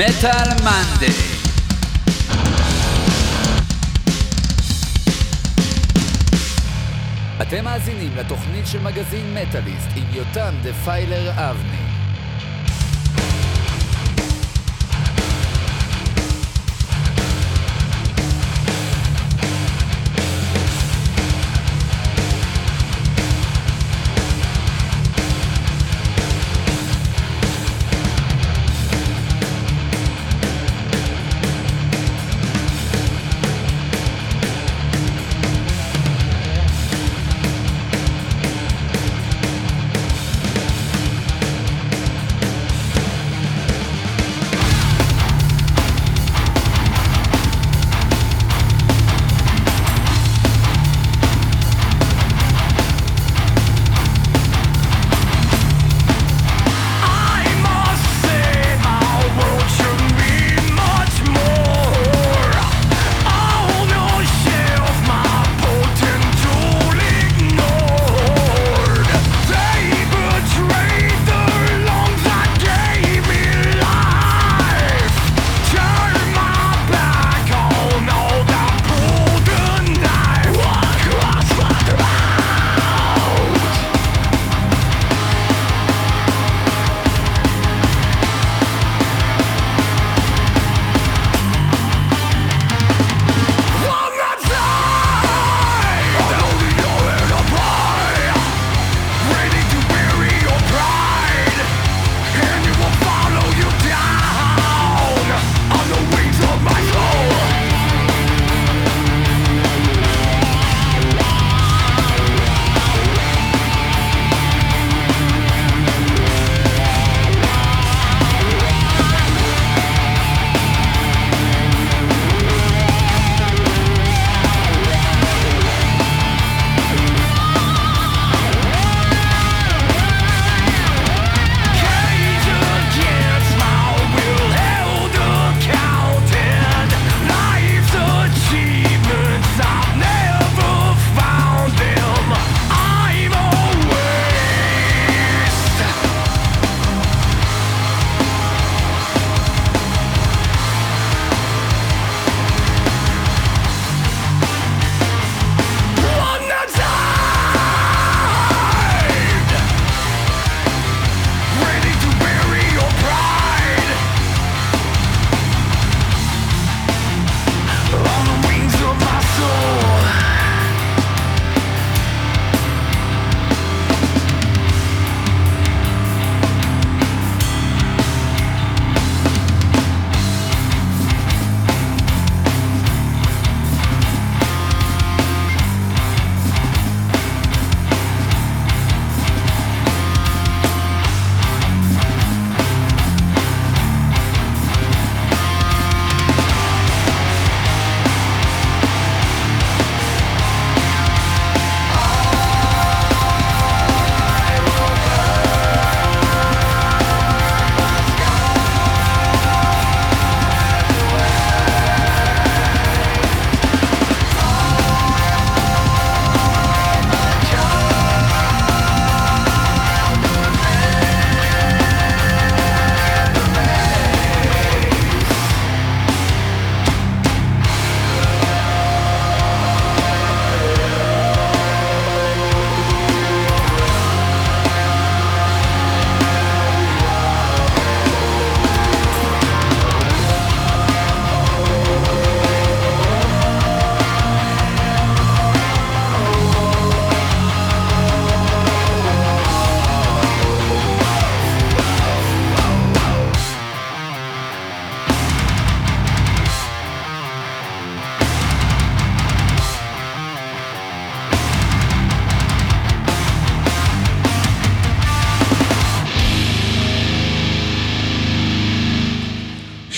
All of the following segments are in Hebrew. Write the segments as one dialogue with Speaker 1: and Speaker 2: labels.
Speaker 1: מטאל מנדי אתם מאזינים לתוכנית של מגזין מטאליסט עם יותם דפיילר אבני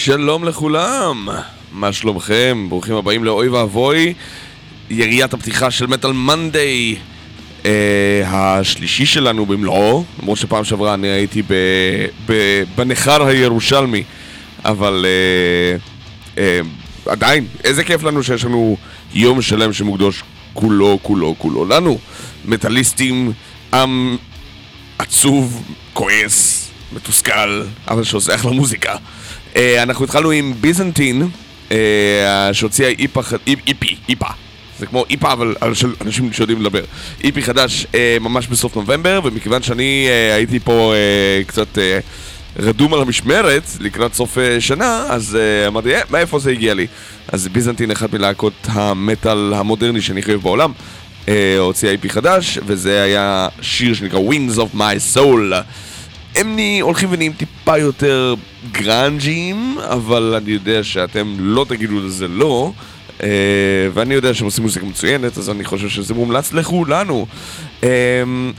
Speaker 2: שלום לכולם, מה שלומכם? ברוכים הבאים לאוי ואבוי, יריית הפתיחה של מטאל מנדיי, אה, השלישי שלנו במלואו, למרות שפעם שעברה אני הייתי ב, ב, בניכר הירושלמי, אבל אה, אה, עדיין, איזה כיף לנו שיש לנו יום שלם שמוקדוש כולו, כולו, כולו לנו, מטאליסטים, עם עצוב, כועס, מתוסכל, אבל שעושה אחלה מוזיקה. אנחנו התחלנו עם ביזנטין, אה, שהוציאה איפה, איפי, איפה. זה כמו איפה, אבל של אנשים שיודעים לדבר. איפי חדש אה, ממש בסוף נובמבר, ומכיוון שאני אה, הייתי פה אה, קצת אה, רדום על המשמרת לקראת סוף אה, שנה, אז אה, אמרתי, אה, מאיפה זה הגיע לי? אז ביזנטין, אחת מלהקות המטאל המודרני שאני חייב בעולם, אה, הוציאה EP חדש, וזה היה שיר שנקרא Wings of My Soul. הם נה- הולכים ונהיים טיפה יותר גרנג'ים, אבל אני יודע שאתם לא תגידו לזה לא. אה, ואני יודע שהם עושים מוזיקה מצוינת, אז אני חושב שזה מומלץ לכולנו. אה,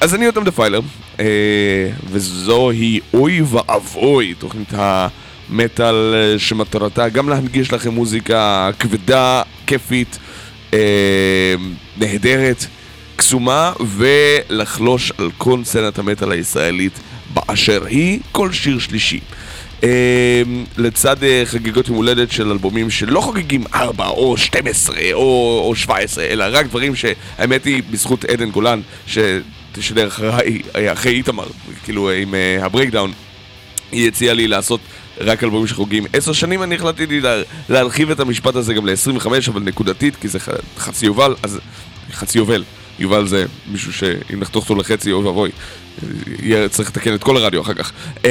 Speaker 2: אז אני יותם Defiler, אה, וזוהי אוי ואבוי, תוכנית המטאל אה, שמטרתה גם להנגיש לכם מוזיקה כבדה, כיפית, נהדרת, קסומה, ולחלוש על כל סצנת המטאל הישראלית באשר היא, כל שיר שלישי. אה, לצד אה, חגיגות יום הולדת של אלבומים שלא חוגגים 4 או 12 או, או 17, אלא רק דברים שהאמת היא בזכות עדן גולן, שתשדר אחריי, אה, אחרי איתמר, כאילו אה, עם ה Breakdown, היא הציעה לי לעשות רק אלבומים שחוגגים עשר שנים, אני החלטתי לה, להרחיב את המשפט הזה גם ל-25, אבל נקודתית, כי זה חצי יובל, אז חצי יובל. יובל זה מישהו שאם נחתוך אותו לחצי, אוי ואבוי. צריך לתקן את כל הרדיו אחר כך. אמ,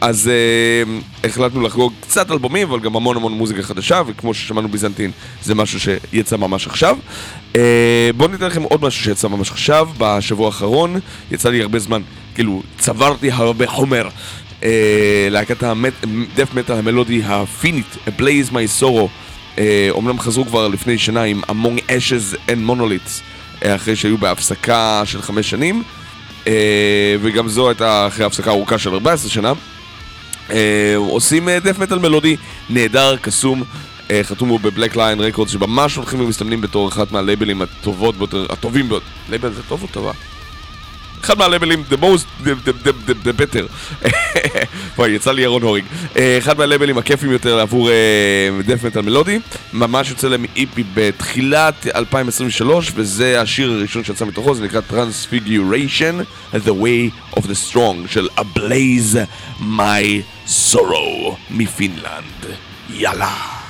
Speaker 2: אז אמ, החלטנו לחגוג קצת אלבומים, אבל גם המון המון מוזיקה חדשה, וכמו ששמענו ביזנטין, זה משהו שיצא ממש עכשיו. אה, בואו ניתן לכם עוד משהו שיצא ממש עכשיו, בשבוע האחרון, יצא לי הרבה זמן, כאילו, צברתי הרבה חומר. להקת ה death metal המלודי הפינית, Ablaze My Sorrow, אומנם חזרו כבר לפני שנה עם Among Ashes and Monoliths, אחרי שהיו בהפסקה של חמש שנים, אה, וגם זו הייתה אחרי הפסקה ארוכה של 14 שנה. אה, עושים death metal מלודי נהדר, קסום, אה, חתומה ב Black Lion Records שממש הולכים ומסתמנים בתור אחת מהלייבלים הטובות ביותר, הטובים ביותר, לייבל זה טוב או טובה? אחד מהלייבלים, the most, the, the, the, the, the better. וואי, יצא לי ירון הוריג. אה, אחד מהלייבלים הכיפים יותר עבור דף מטאל מלודי. ממש יוצא להם איפי בתחילת 2023, וזה השיר הראשון שיצא מתוכו, זה נקרא Transfiguration, The Way of the Strong, של A Blaze My Sorrow מפינלנד. יאללה.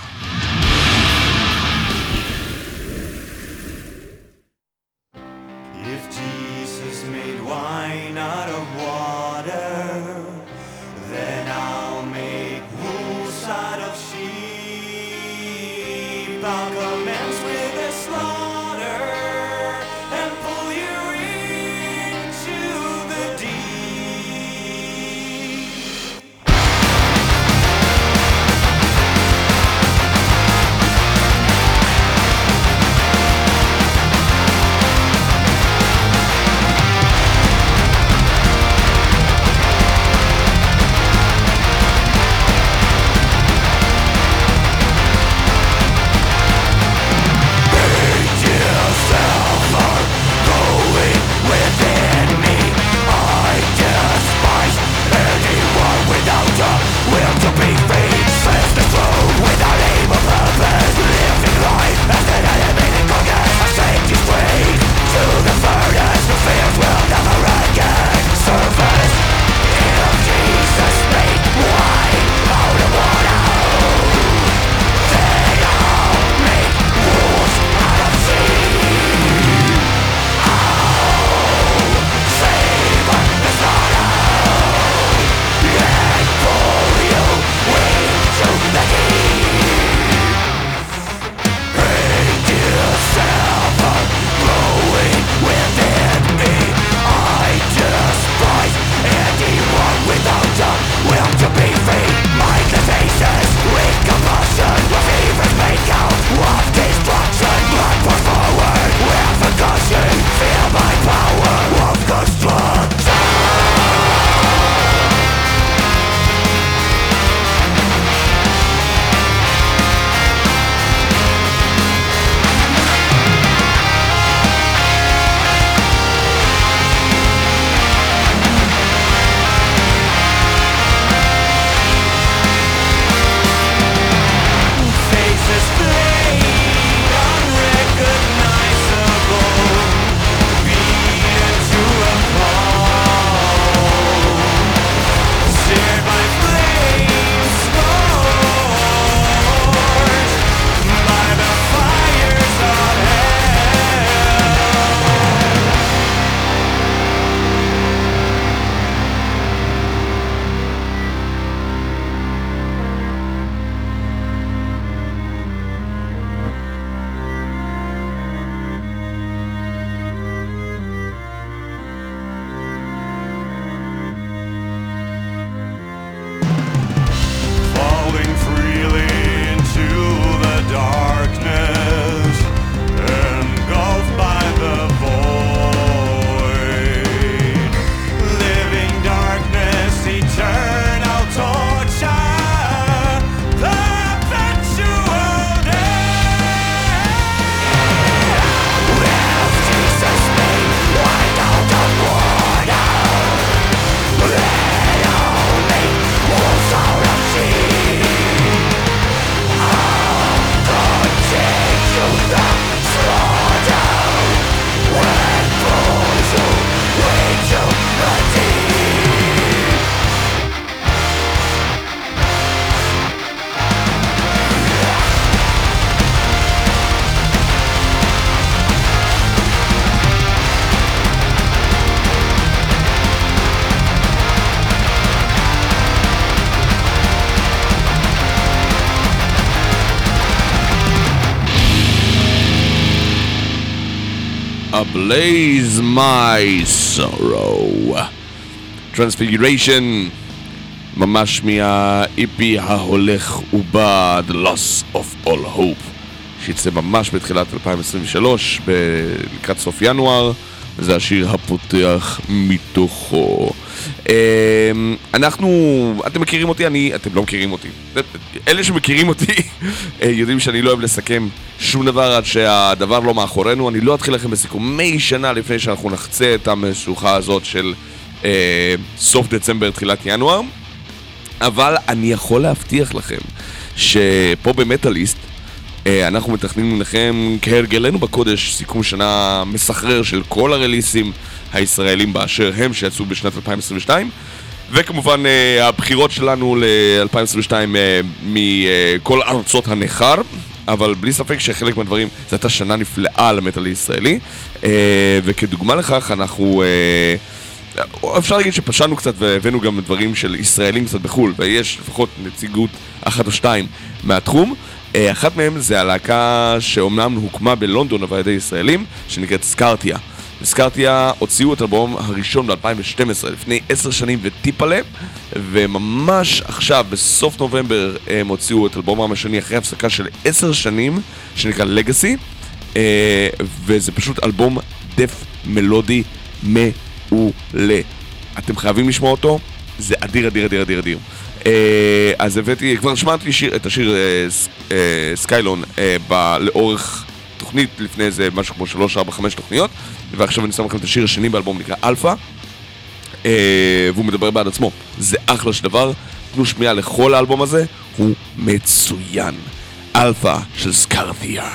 Speaker 2: Blaze My Sorrow. Transfiguration, ממש מה-EP ההולך ובא, The Loss of All Hope, שיצא ממש בתחילת 2023, ב- לקראת סוף ינואר, וזה השיר הפותח מתוכו. אמ, אנחנו, אתם מכירים אותי, אני, אתם לא מכירים אותי. אלה שמכירים אותי אה, יודעים שאני לא אוהב לסכם שום דבר עד שהדבר לא מאחורינו. אני לא אתחיל לכם בסיכומי שנה לפני שאנחנו נחצה את המשוכה הזאת של אה, סוף דצמבר, תחילת ינואר. אבל אני יכול להבטיח לכם שפה במטאליסט אנחנו מתכננים לכם כהרגלנו בקודש סיכום שנה מסחרר של כל הרליסים הישראלים באשר הם שיצאו בשנת 2022 וכמובן אה, הבחירות שלנו ל-2022 אה, מכל ארצות הנכר אבל בלי ספק שחלק מהדברים, זו הייתה שנה נפלאה למטאל הישראלי. וכדוגמה לכך אנחנו אפשר להגיד שפשענו קצת והבאנו גם דברים של ישראלים קצת בחו"ל ויש לפחות נציגות אחת או שתיים מהתחום. אה, אחת מהן זה הלהקה שאומנם הוקמה בלונדון אבל על ידי ישראלים שנקראת סקרטיה סקרטיה הוציאו את האלבום הראשון ב-2012 לפני עשר שנים וטיפלה וממש עכשיו בסוף נובמבר הם הוציאו את אלבומם השני אחרי הפסקה של עשר שנים שנקרא Legacy וזה פשוט אלבום death מלודי מעולה. אתם חייבים לשמוע אותו, זה אדיר אדיר אדיר אדיר אדיר. אה, אז הבאתי, כבר שמעתי שיר, את השיר אה, ס- אה, סקיילון אה, ב- לאורך תוכנית לפני איזה משהו כמו 3, 4, 5 תוכניות ועכשיו אני שם לכם את השיר השני באלבום נקרא אלפא אה, והוא מדבר בעד עצמו. זה אחלה של דבר, תנו שמיעה לכל האלבום הזה, הוא מצוין. אלפא של סקרתיה.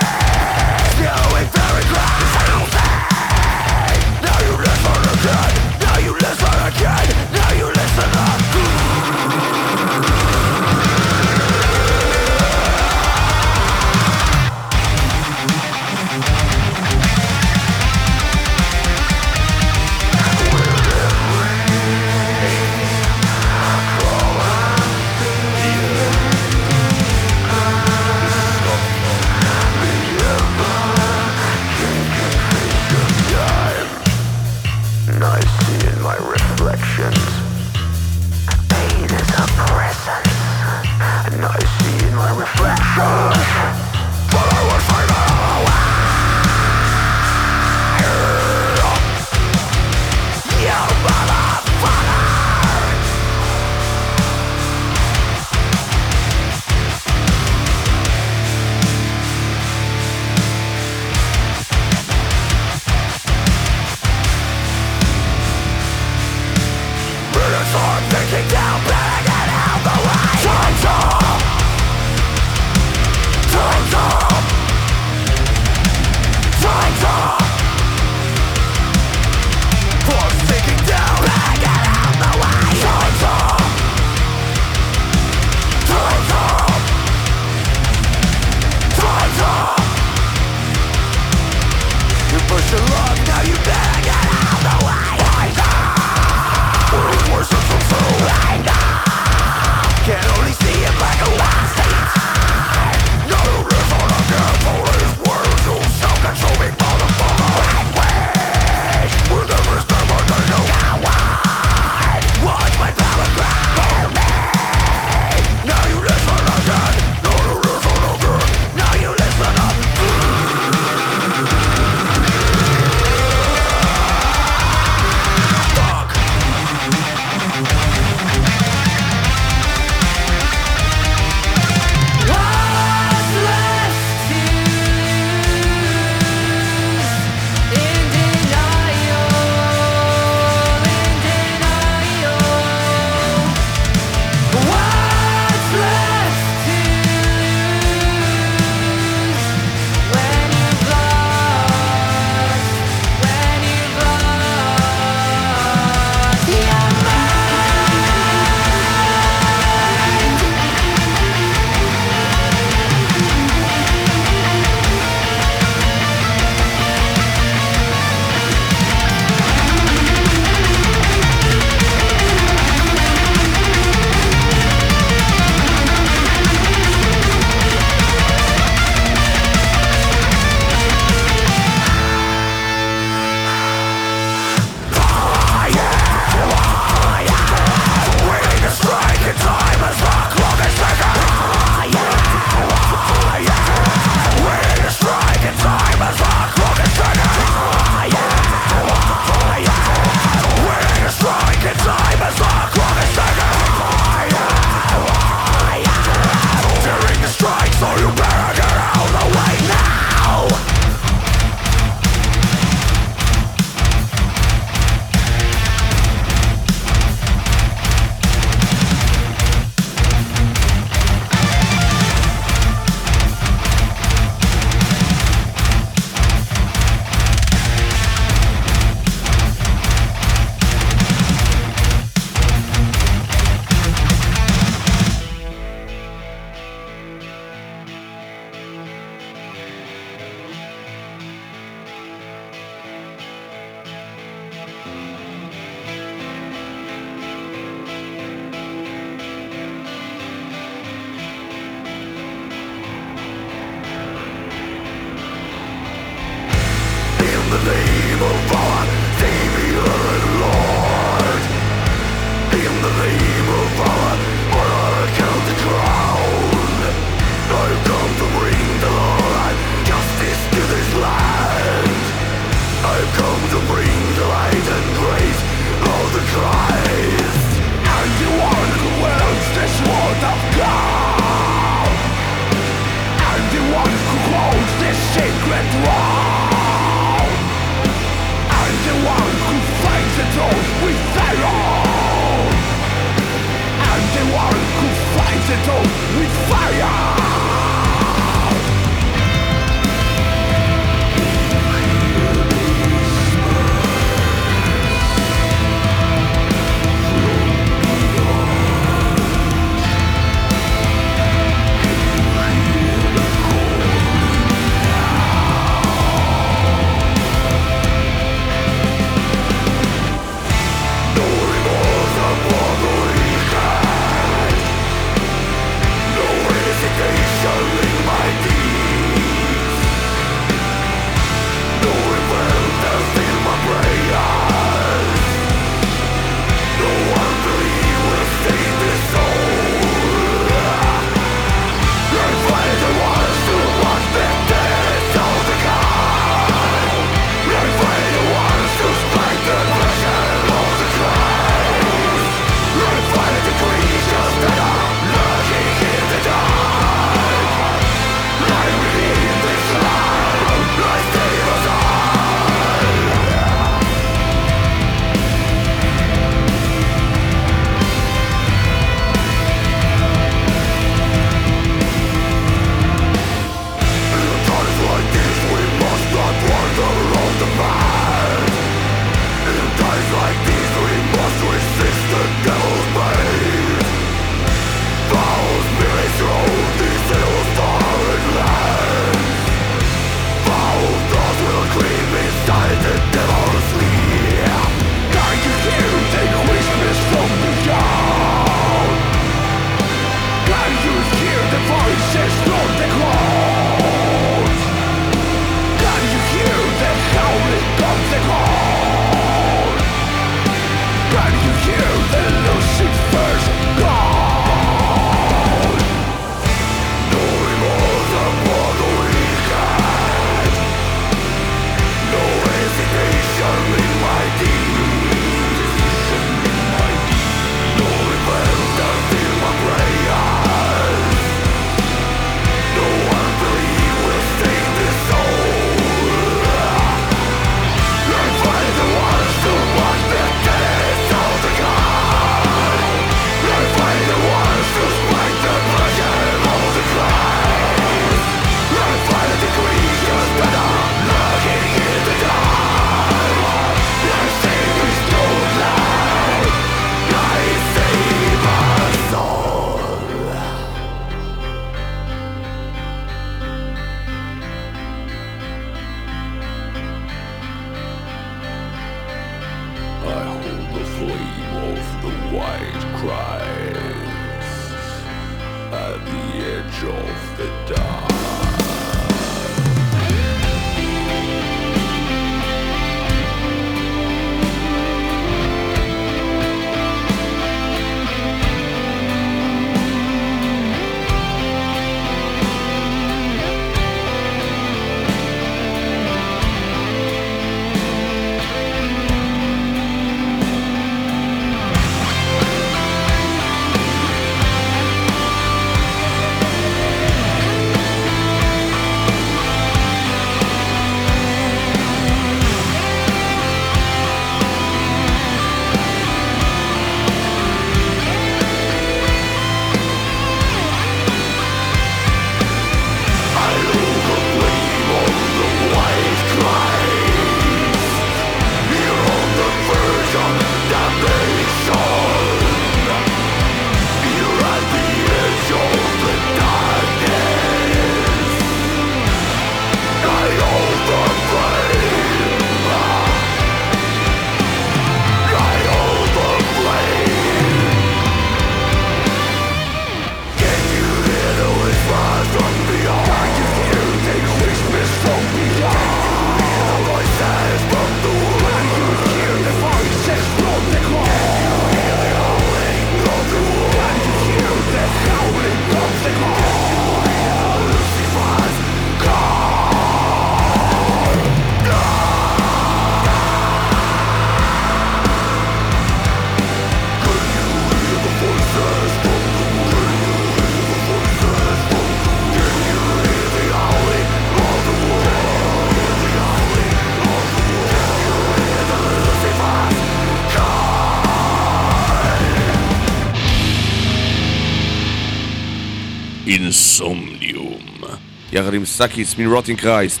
Speaker 2: יחד עם סאקיס מ Rotting Christ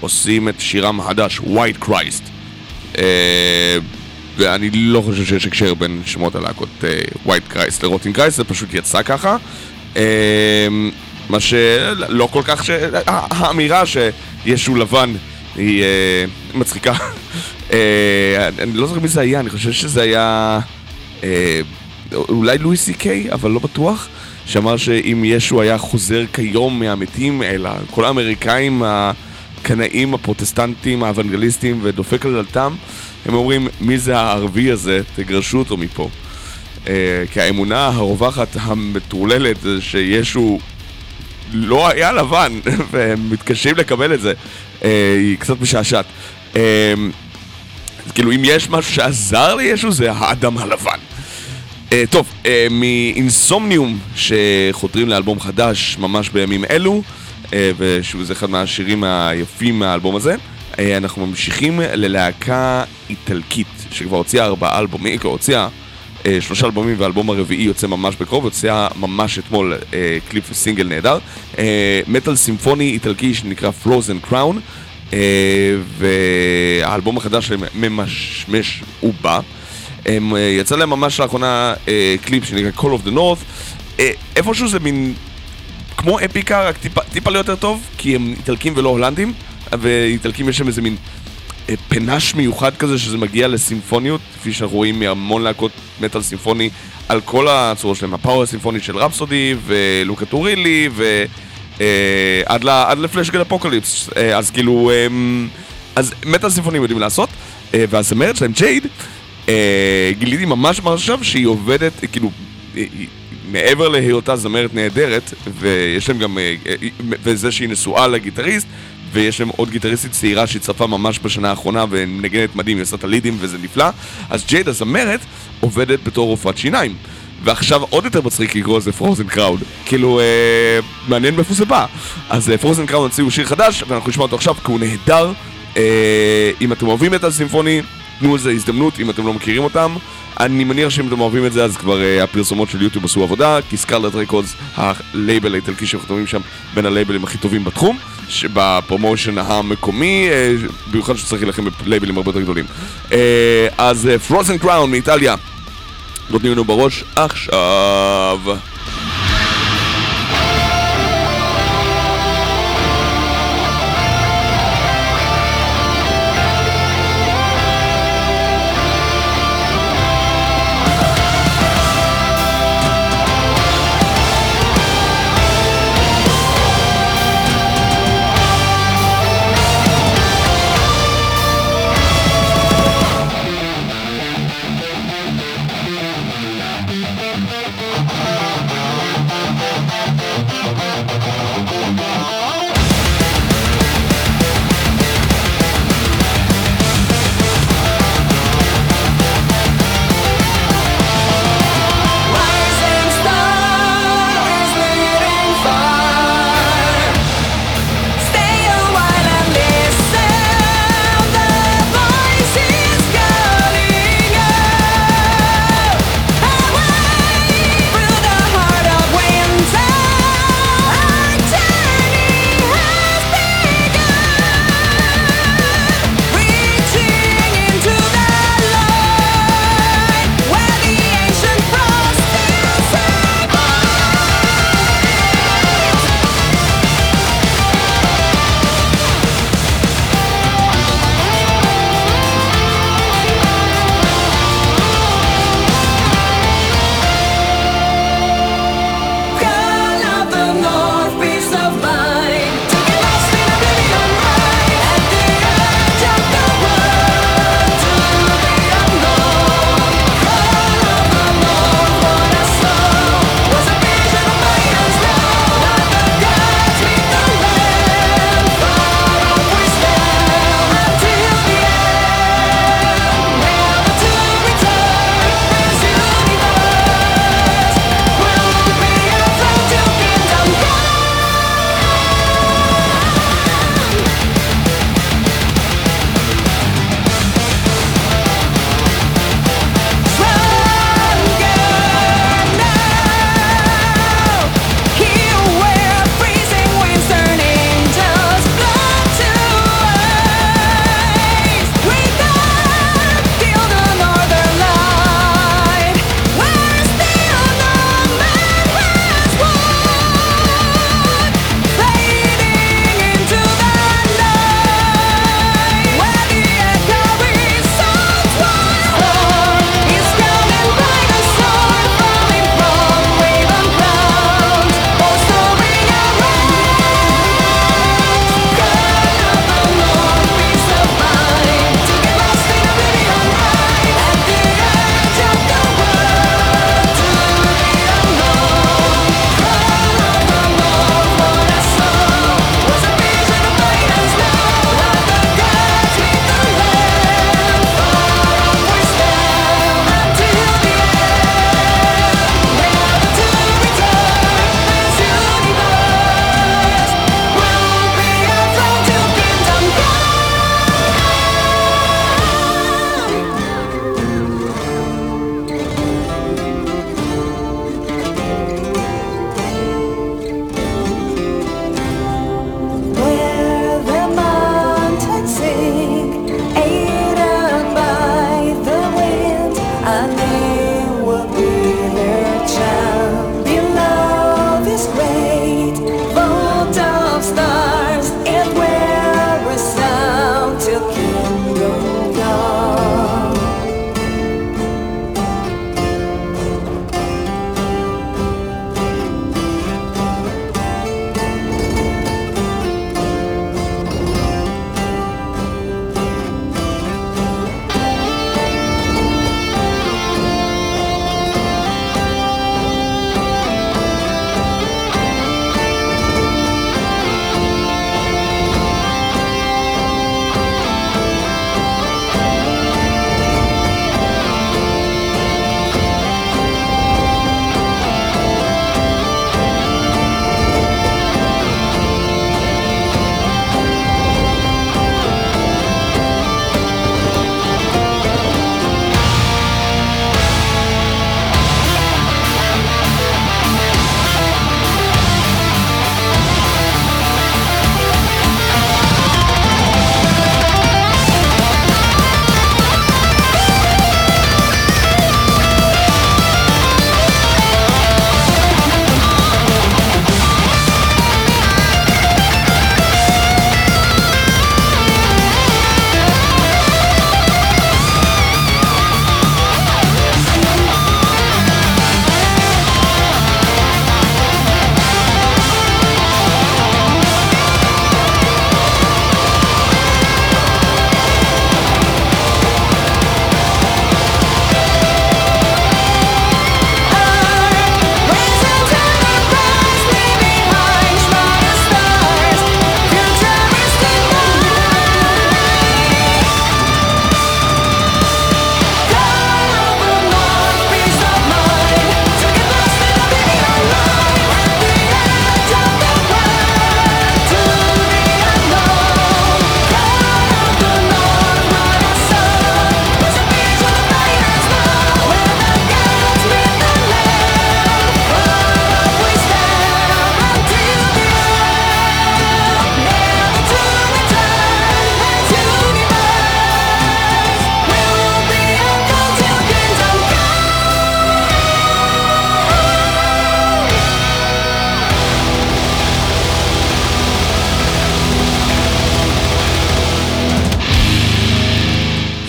Speaker 2: עושים את שירם החדש, White Christ. אה, ואני לא חושב שיש הקשר בין שמות הלהקות אה, White Christ ל Rotting Christ, זה פשוט יצא ככה. אה, מה שלא כל כך, ש... האמירה שישו לבן היא אה, מצחיקה. אה, אני לא זוכר מי זה היה, אני חושב שזה היה אה, אולי לואי סי קיי, אבל לא בטוח. שאמר שאם ישו היה חוזר כיום מהמתים, אלא כל האמריקאים הקנאים, הפרוטסטנטים, האוונגליסטים, ודופק על דלתם, הם אומרים, מי זה הערבי הזה? תגרשו אותו מפה. Uh, כי האמונה הרווחת המטורללת שישו לא היה לבן, והם מתקשים לקבל את זה. Uh, היא קצת משעשעת. Uh, כאילו, אם יש משהו שעזר לישו זה האדם הלבן. Uh, טוב, uh, מאינסומניום שחותרים לאלבום חדש ממש בימים אלו, uh, זה אחד מהשירים היפים מהאלבום הזה, uh, אנחנו ממשיכים ללהקה איטלקית שכבר הוציאה ארבעה אלבומים, כבר הוציאה uh, שלושה אלבומים והאלבום הרביעי יוצא ממש בקרוב, הוציאה ממש אתמול uh, קליפ וסינגל נהדר, מטאל סימפוני איטלקי שנקרא Frozen Crown, uh, והאלבום החדש שלהם ממשמש ובא. הם, uh, יצא להם ממש לאחרונה uh, קליפ שנקרא Call of the North. uh, איפשהו זה מין כמו Epica רק טיפה, טיפה לא יותר טוב כי הם איטלקים ולא הולנדים ואיטלקים יש שם איזה מין פנש מיוחד כזה שזה מגיע לסימפוניות כפי שאנחנו רואים מהמון להקות מטאל סימפוני על כל הצורות שלהם. ה power הסימפוני של Rhapsody ו Luca Turilli ו... uh, עד, לה, עד ל Fleshgod Apocalypse. uh, אז כאילו um, אז מטאל סימפונים יודעים לעשות uh, והזמרת שלהם ג'ייד אה, גיליתי ממש עכשיו שהיא עובדת, כאילו, מעבר להיותה זמרת נהדרת, ויש להם גם, אה, אה, וזה שהיא נשואה לגיטריסט, ויש להם עוד גיטריסטית צעירה שהצטרפה ממש בשנה האחרונה ונגנת מדהים, היא עושה את הלידים וזה נפלא, אז ג'ייד הזמרת עובדת בתור רופאת שיניים. ועכשיו עוד יותר מצחיק לקרוא לזה פרוזן קראוד. כאילו, אה, מעניין מאיפה זה בא. אז אה, Frozen Crown הוציאו שיר חדש, ואנחנו נשמע אותו עכשיו, כי הוא נהדר. אה, אם אתם אוהבים את הסימפוני, תנו לזה הזדמנות אם אתם לא מכירים אותם. אני מניח שאם אתם אוהבים את זה אז כבר uh, הפרסומות של יוטיוב עשו עבודה. כי Scarlet Records, הלייבל האיטלקי שחתומים שם בין הלייבלים הכי טובים בתחום שב promotion המקומי, uh, במיוחד שצריך להילחם בלייבלים הרבה יותר גדולים. uh, אז Frozen Crown מאיטליה. נותנים לנו בראש עכשיו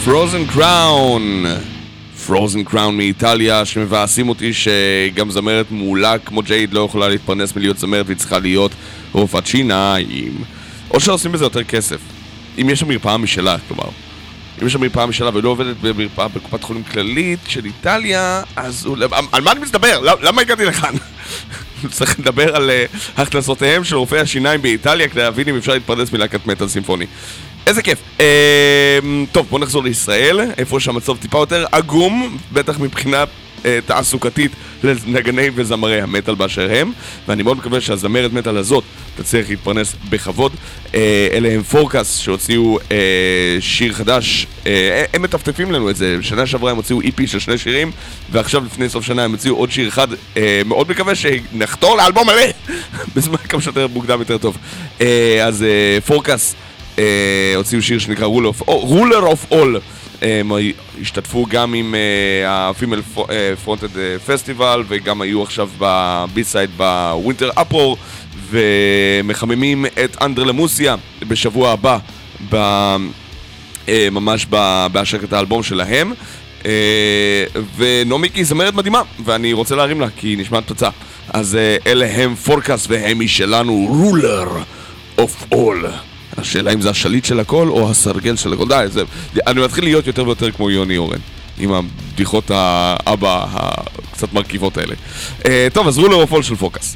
Speaker 2: פרוזן קראון. פרוזן קראון מאיטליה, שמבאסים אותי שגם זמרת מעולה כמו ג'ייד לא יכולה להתפרנס מלהיות זמרת והיא צריכה להיות רופאת שיניים. או שעושים בזה יותר כסף. אם יש שם מרפאה משלה, כלומר. אם יש שם מרפאה משלה ולא עובדת במרפאה בקופת חולים כללית של איטליה, אז הוא... על מה אני מסתבר? למה הגעתי לכאן? צריך לדבר על uh, הכנסותיהם של רופאי השיניים באיטליה כדי להבין אם אפשר להתפרנס מלהקת מטאל סימפוני. איזה כיף. Uh, טוב, בוא נחזור לישראל, איפה שהמצב טיפה יותר עגום, בטח מבחינה uh, תעסוקתית לנגני וזמרי המטאל באשר הם, ואני מאוד מקווה שהזמרת מטאל הזאת תצליח להתפרנס בכבוד. Uh, אלה הם פורקאס שהוציאו uh, שיר חדש, uh, הם מטפטפים לנו את זה, בשנה שעברה הם הוציאו איפי של שני שירים, ועכשיו לפני סוף שנה הם הוציאו עוד שיר אחד, uh, מאוד מקווה שנחתור לאלבום מלא, בזמן כמה שיותר מוקדם יותר טוב. Uh, אז פורקאס uh, הוציאו שיר שנקרא Ruler of, All. הם השתתפו גם עם ה-Female Fronted Festival וגם היו עכשיו בבי-סייד בווינטר אפרור ומחממים את אנדרלמוסיה בשבוע הבא, ב, אה, ממש בהשקת האלבום שלהם. אה, ונומיקי היא זמרת מדהימה, ואני רוצה להרים לה כי היא נשמעת תוצאה. אז אה, אלה הם Forecast והם משלנו, Ruler of All. השאלה אם זה השליט של הכל או הסרגל של הכל. די, זה... אני מתחיל להיות יותר ויותר כמו יוני אורן. עם הבדיחות האבא הקצת מרכיבות האלה. Uh, טוב,
Speaker 3: of All של
Speaker 2: Forecast.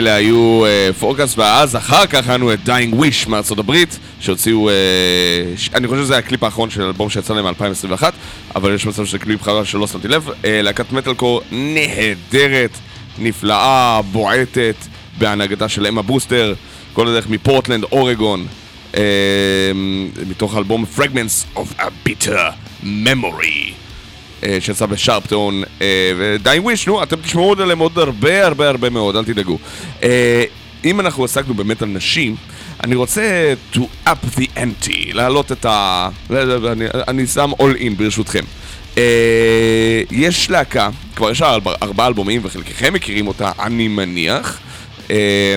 Speaker 2: אלה היו Forecast, ואז אחר כך היה לנו את Dying Wish מארצות הברית, שהוציאו, אה, אני חושב שזה הקליפ האחרון של אלבום שיצא להם ב-2021, אבל יש מצב שזה קליפ חרא שלא שמתי לב. אה, להקת מטאלקור נהדרת, נפלאה, בועטת, בהנהגתה של אמה בוסטר, כל הדרך מפורטלנד, אורגון, אה, מתוך האלבום Fragments of a Bitter Memory. שיצא ב SharpTone, ודיין וויש, נו, אתם תשמעו עוד עליהם עוד הרבה הרבה הרבה מאוד, אל תדאגו. אה, אם אנחנו עסקנו באמת על נשים, אני רוצה to up the ante, להעלות את ה... אני, אני שם all in ברשותכם. אה, יש להקה, כבר יש לה ארבע- ארבעה אלבומים וחלקכם מכירים אותה, אני מניח, אה,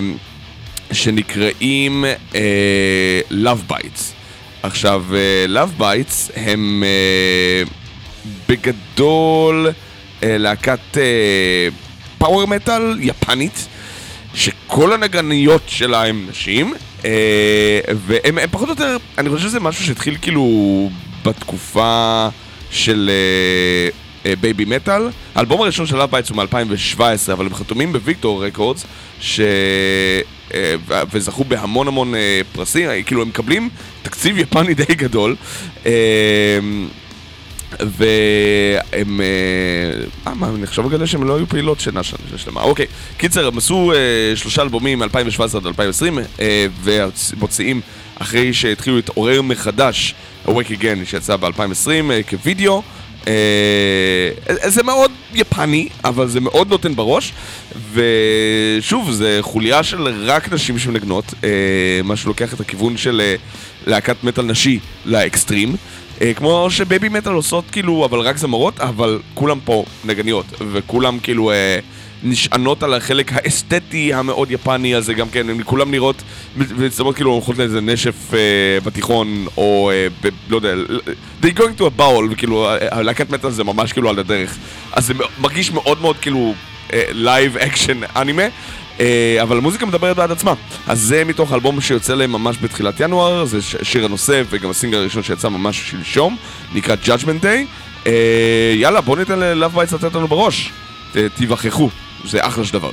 Speaker 2: שנקראים אה, Love Bites. עכשיו, אה, Love Bites הם אה, בגדול אה, להקת power מטאל יפנית, שכל הנגניות שלה הם נשים, אה, והם הם פחות או יותר, אני חושב שזה משהו שהתחיל כאילו בתקופה של Babymetal. האלבום הראשון של Lovebites הוא מ-2017, אבל הם חתומים ב Victor Records, ש... אה, וזכו בהמון המון אה, פרסים, אה, כאילו הם מקבלים תקציב יפני די גדול. אה, והם... אה, אה, מה, אני עכשיו מגלה שהם לא היו פעילות שנה שלמה. אוקיי, קיצר, הם עשו אה, שלושה אלבומים מ-2017 עד 2020, אה, ומוציאים אחרי שהתחילו להתעורר מחדש, Awake Again, שיצא ב-2020 אה, כווידאו. אה, זה מאוד יפני, אבל זה מאוד נותן בראש, ושוב, זה חוליה של רק נשים שמנגנות, אה, מה שלוקח את הכיוון של אה, להקת מטאל נשי לאקסטרים. אה, כמו שבייבי מטאל עושות כאילו, אבל רק זמרות, אבל כולם פה נגניות, וכולם כאילו אה, נשענות על החלק האסתטי המאוד יפני הזה גם כן, הן כולם נראות, ומצטמות כאילו הולכות לאיזה נשף אה, בתיכון, או אה, ב, לא יודע, they going to a bowl, וכאילו אה, הלהקת מטאל זה ממש כאילו על הדרך. אז זה מרגיש מאוד מאוד כאילו live action אנימה. אה, אבל המוזיקה מדברת בעד עצמה. אז זה מתוך אלבום שיוצא להם ממש בתחילת ינואר, זה שיר הנושא וגם הסינגל הראשון שיצא ממש שלשום, נקרא Judgment Day. אה, יאללה, בואו ניתן ל Lovebites לתת לנו בראש. תיווכחו, זה אחלה של דבר.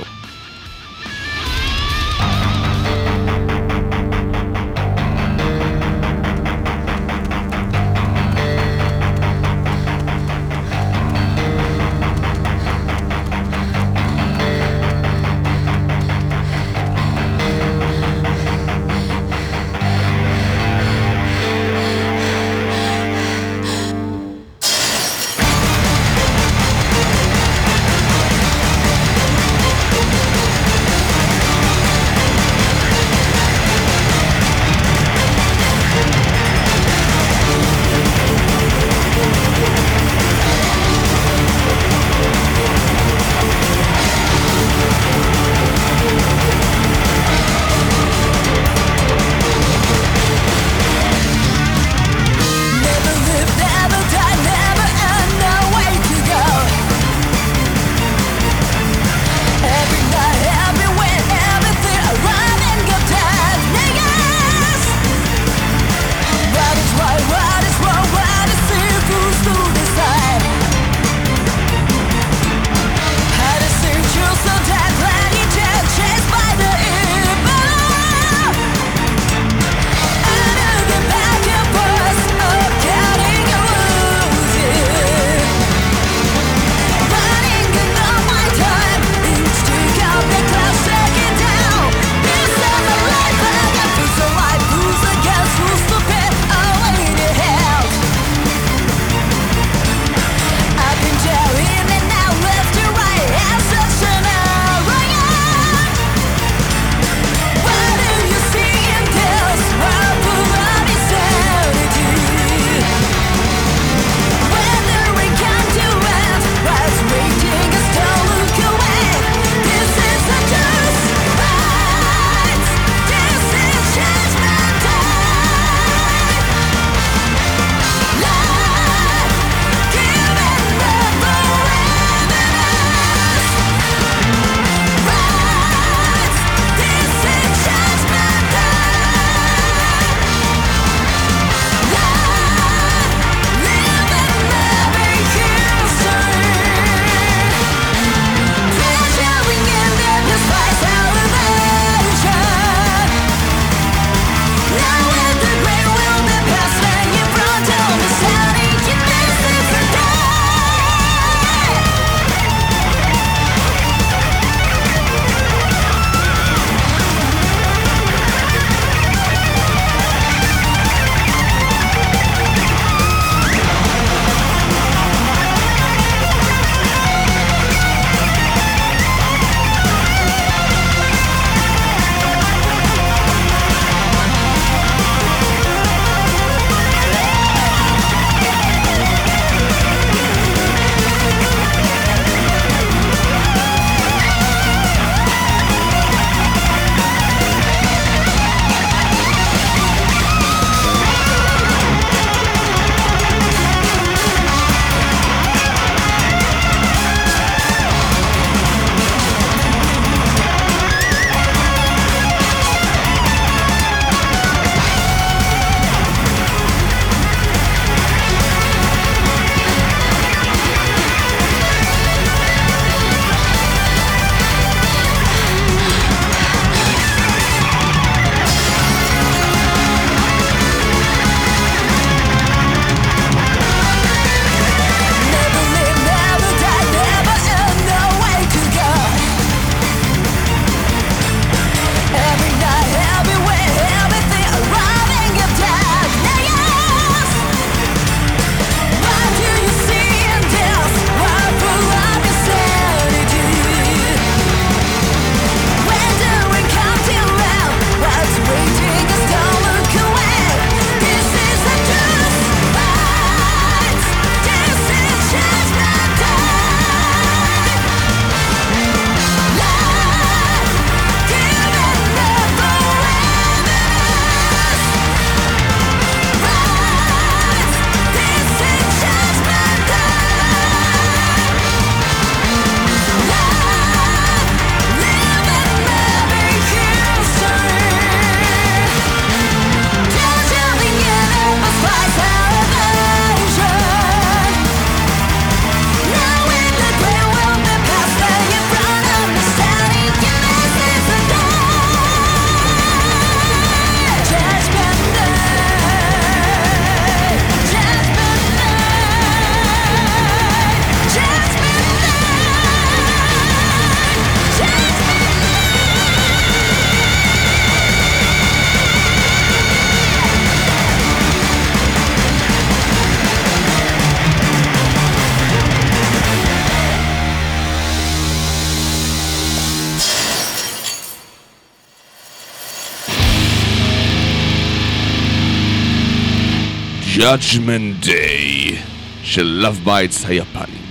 Speaker 4: Judgment
Speaker 2: Day של Love Bites היפנים.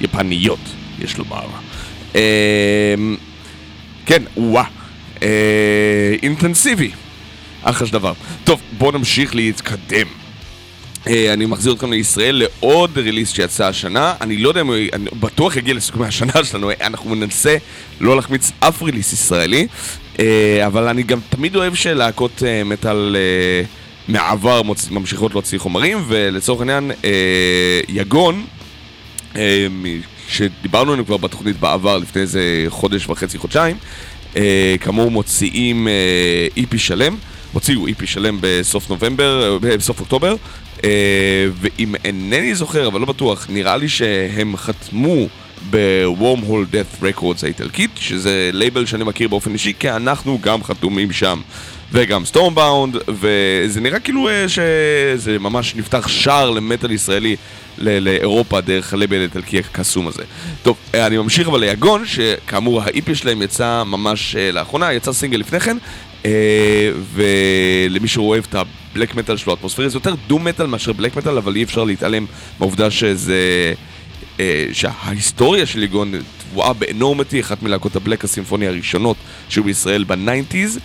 Speaker 2: יפניות, יש לומר. אמ, כן, וואה. אה, אינטנסיבי. אחלה של דבר. טוב, בואו נמשיך להתקדם. אה, אני מחזיר אתכם לישראל לעוד ריליס שיצא השנה. אני לא יודע אם הוא... בטוח יגיע לסיכומי השנה שלנו. אנחנו ננסה לא להחמיץ אף ריליס ישראלי. אה, אבל אני גם תמיד אוהב שלהקות אה, מטאל אה, מהעבר מוצ... ממשיכות להוציא חומרים, ולצורך העניין, אה, יגון, אה, שדיברנו עליהם כבר בתוכנית בעבר, לפני איזה חודש וחצי, חודשיים, אה, כאמור מוציאים אה, EP שלם, הוציאו EP שלם בסוף נובמבר, אה, בסוף אוקטובר, אה, ואם אינני זוכר, אבל לא בטוח, נראה לי שהם חתמו ב-Wormhole Death Records האיטלקית, שזה לייבל שאני מכיר באופן אישי, כי אנחנו גם חתומים שם. וגם Stormbound, וזה נראה כאילו אה, שזה ממש נפתח שער למטאל ישראלי לאירופה דרך הלייבל האיטלקי הקסום הזה. טוב, אה, אני ממשיך אבל ליגון, שכאמור ה EP שלהם יצא ממש אה, לאחרונה, יצא סינגל לפני כן, ולמי שאוהב את ה black מטאל שלו, האטמוספירי, זה יותר doom מטאל מאשר black מטאל, אבל אי אפשר להתעלם מהעובדה שזה... שההיסטוריה של ליגון טבועה באנורמטי, אחת מלהקות ה black הסימפוני הראשונות שהיו בישראל ב nineties,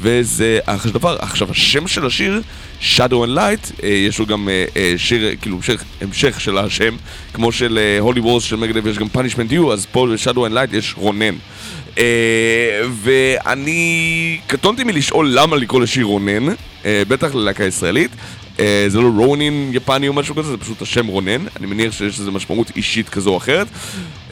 Speaker 2: וזה אחלה דבר. עכשיו, השם של השיר, Shadow and Light, אה, יש לו גם אה, אה, שיר, כאילו, המשך, המשך של השם, כמו של Holy Wars של Megadeth, יש גם Punishment Due, אז פה ב-Shadow and Light יש רונן. אה, ואני קטונתי מלשאול למה לקרוא לשיר רונן, אה, בטח ללהקה ישראלית. אה, זה לא רונין יפני או משהו כזה, זה פשוט השם רונן. אני מניח שיש לזה משמעות אישית כזו או אחרת.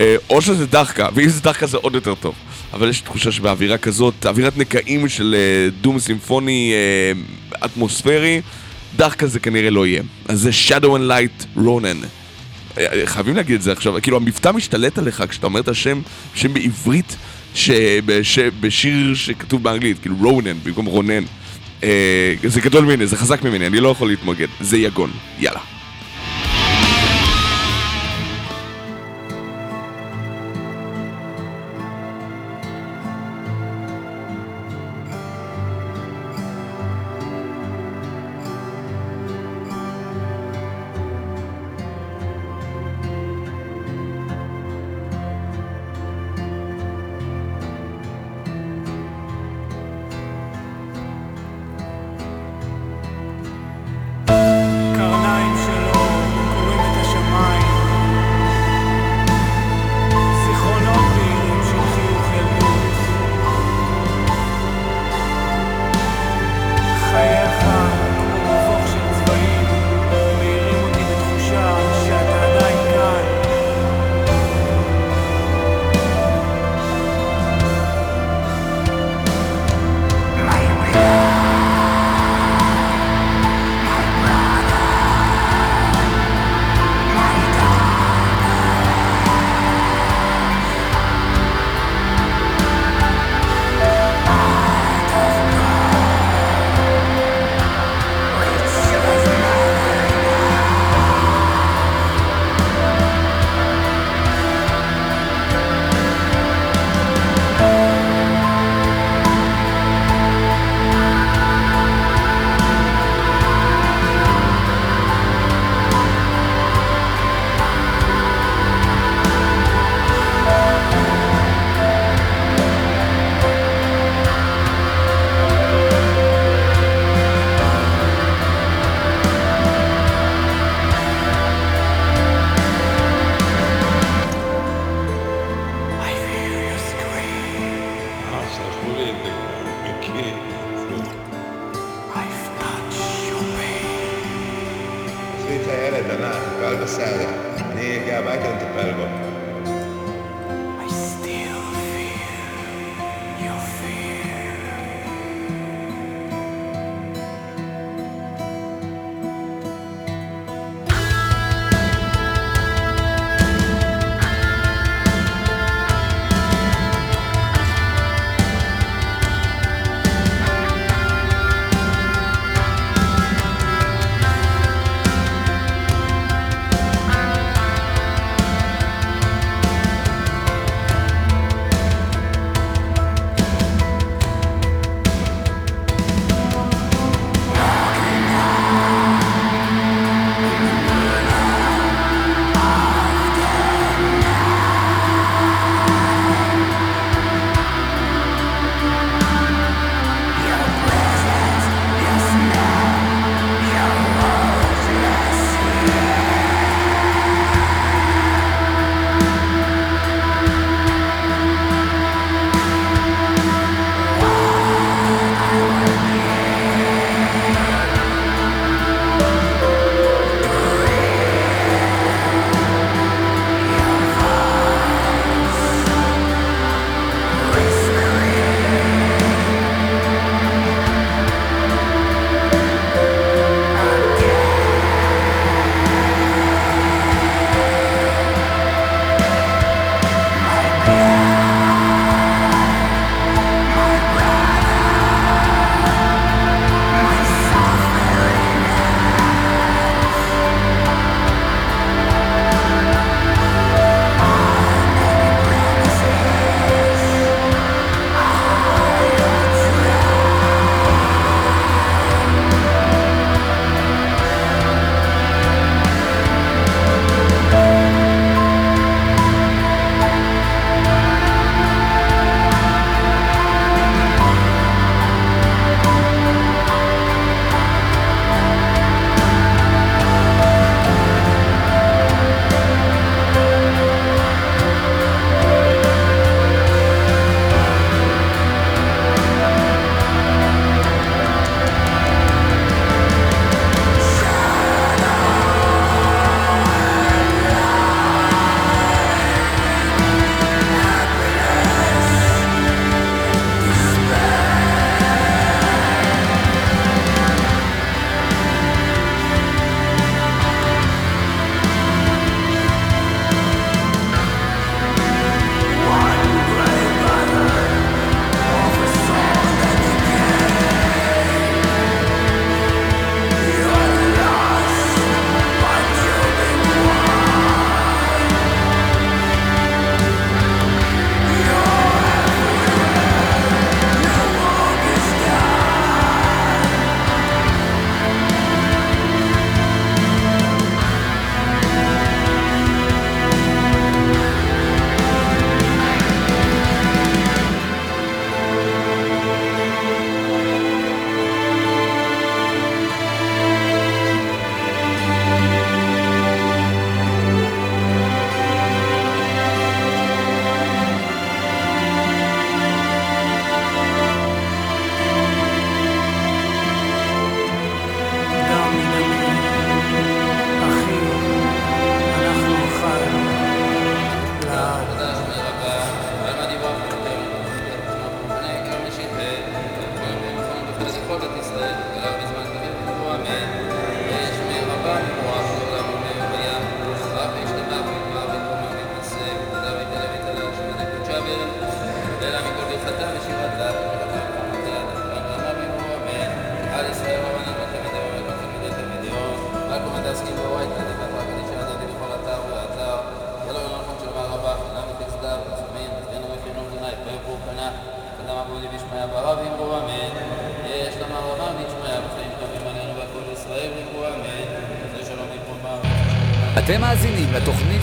Speaker 2: אה, או שזה דחקה, ואם זה דחקה זה עוד יותר טוב. אבל יש תחושה שבאווירה כזאת, אווירת נקעים של אה, דום סימפוני אה, אטמוספרי, דחקה זה כנראה לא יהיה. אז זה Shadow and Light רונן. אה, חייבים להגיד את זה עכשיו, כאילו המבטא משתלט עליך כשאתה אומר את השם, שם בעברית, שבש, בשיר שכתוב באנגלית, כאילו רונן במקום רונן. זה גדול ממני, זה חזק ממני, אני לא יכול להתמוגד. זה יגון, יאללה.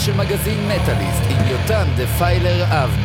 Speaker 5: של מגזין מטאליסט עם יותם דפיילר אבני.
Speaker 6: When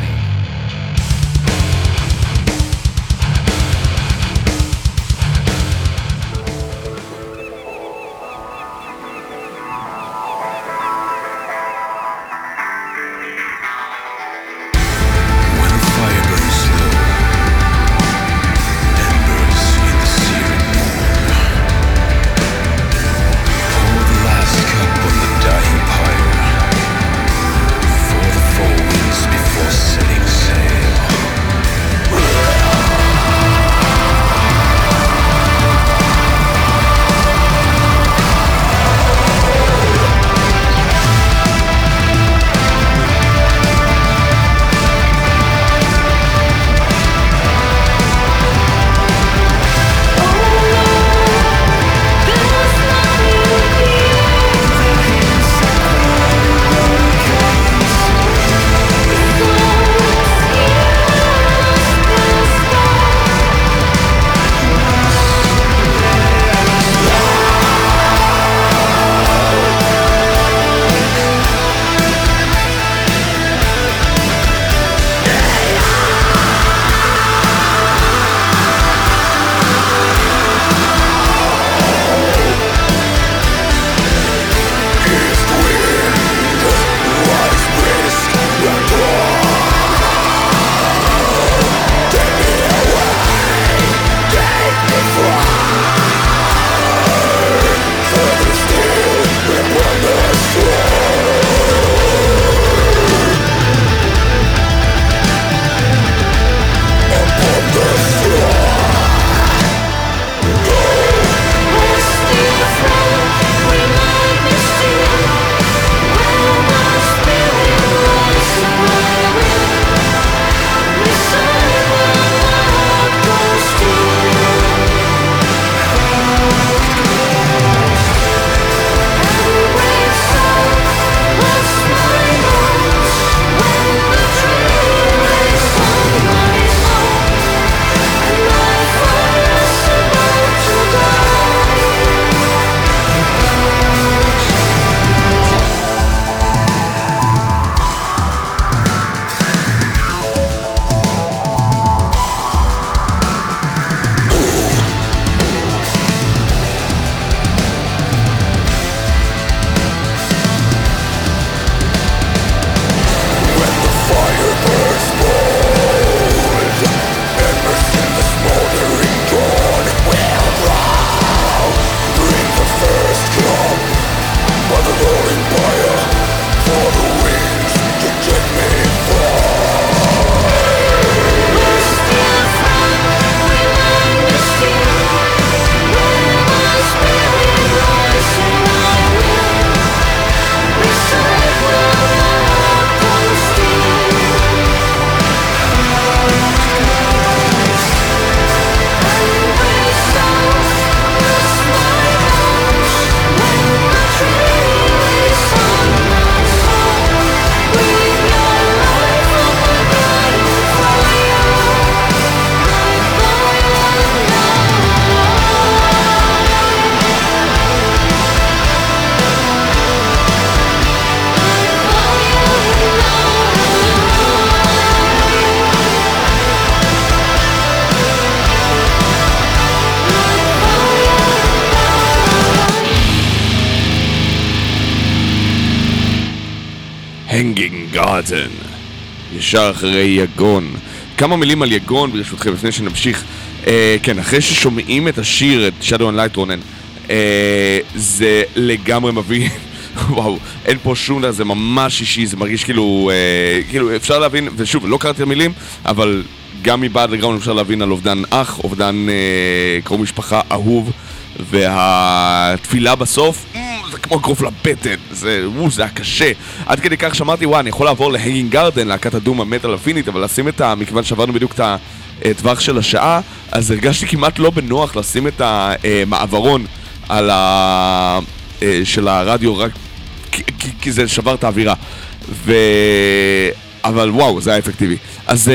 Speaker 2: ישר אחרי יגון. כמה מילים על יגון ברשותכם לפני שנמשיך. אה, כן, אחרי ששומעים את השיר, את Shadow and Light רונן, אה, זה לגמרי מביא... וואו, אין פה שום דבר, זה ממש אישי, זה מרגיש כאילו, אה, כאילו אפשר להבין, ושוב, לא קראתי את המילים, אבל גם מבעד לגראונד אפשר להבין על אובדן אח, אובדן אה, קרוב משפחה אהוב, והתפילה בסוף, כמו אגרוף לבטן, זה, וואו, זה היה קשה. עד כדי כך שאמרתי, וואי, אני יכול לעבור להנגינג גרדן, להקת הדום המטאל הפינית, אבל לשים את ה... מכיוון שעברנו בדיוק את הטווח של השעה, אז הרגשתי כמעט לא בנוח לשים את המעברון על ה... אה, של הרדיו רק כי, כי, זה שבר את האווירה. ו... אבל וואו, זה היה אפקטיבי. אז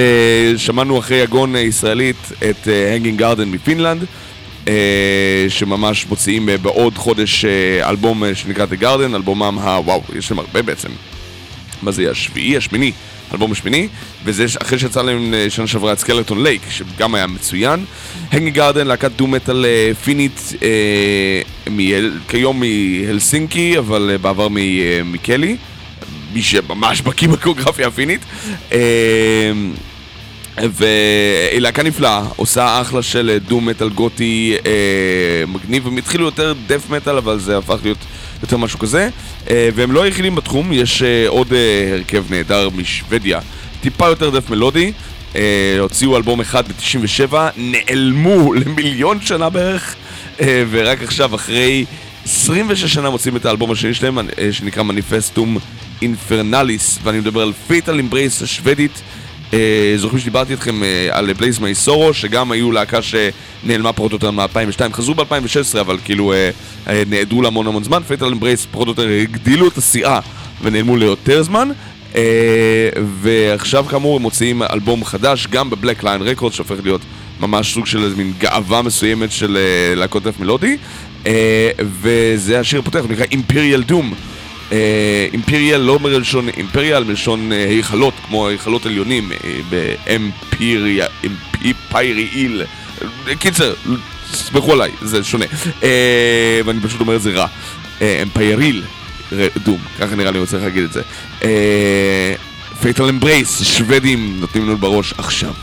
Speaker 2: שמענו אחרי יגון ישראלית את הנגינג גרדן מפינלנד, אה, שממש מוציאים אה, בעוד חודש אה, אלבום אה, שנקרא The Garden, אלבומם ה... וואו, יש להם הרבה בעצם. מה זה? השביעי, השמיני, אלבום השמיני, וזה אחרי שיצא להם אה, שנה שעברה את סקלטון לייק, שגם היה מצוין. הנגי גארדן, להקת דו מטאל אה, פינית, אה, כיום מהלסינקי, אבל אה, בעבר אה, מקלי, מי שממש בקיא בקוריאוגרפיה הפינית. אה, והיא להקה נפלאה, עושה אחלה של דו מטאל גותי אה, מגניב, הם התחילו יותר דף מטאל אבל זה הפך להיות יותר משהו כזה. אה, והם לא היחידים בתחום, יש אה, עוד אה, הרכב נהדר משוודיה, טיפה יותר death מלודי אה, הוציאו אלבום אחד ב-97, נעלמו למיליון שנה בערך אה, ורק עכשיו אחרי 26 שנה מוציאים את האלבום השני שלהם אה, שנקרא Manifestum Infernalis ואני מדבר על Fatal Embrace השוודית. אה, זוכרים שדיברתי איתכם אה, על Ablaze My Sorrow, שגם היו להקה שנעלמה פחות או יותר מ-2002, חזרו ב-2016, אבל כאילו אה, אה, נעדרו להמון המון זמן, Fatal Embrace פחות או יותר הגדילו את הסאה ונעלמו ליותר זמן. אה, ועכשיו כאמור הם מוציאים אלבום חדש גם ב Black Lion Records שהופך להיות ממש סוג של איזה מין גאווה מסוימת של אה, להקות death מלודי אה, וזה השיר הפותח, הוא נקרא Empyreal Doom Empyreal לא מלשון imperial, מלשון אה, היכלות, כמו היכלות עליונים אה, באמפיריה, Empyreal. קיצר, סמכו עליי, זה שונה. אה, ואני פשוט אומר את זה רע. אה, Empyreal Doom, ככה נראה לי רוצה להגיד את זה. Fatal Embrace, שוודים נותנים לנו בראש עכשיו.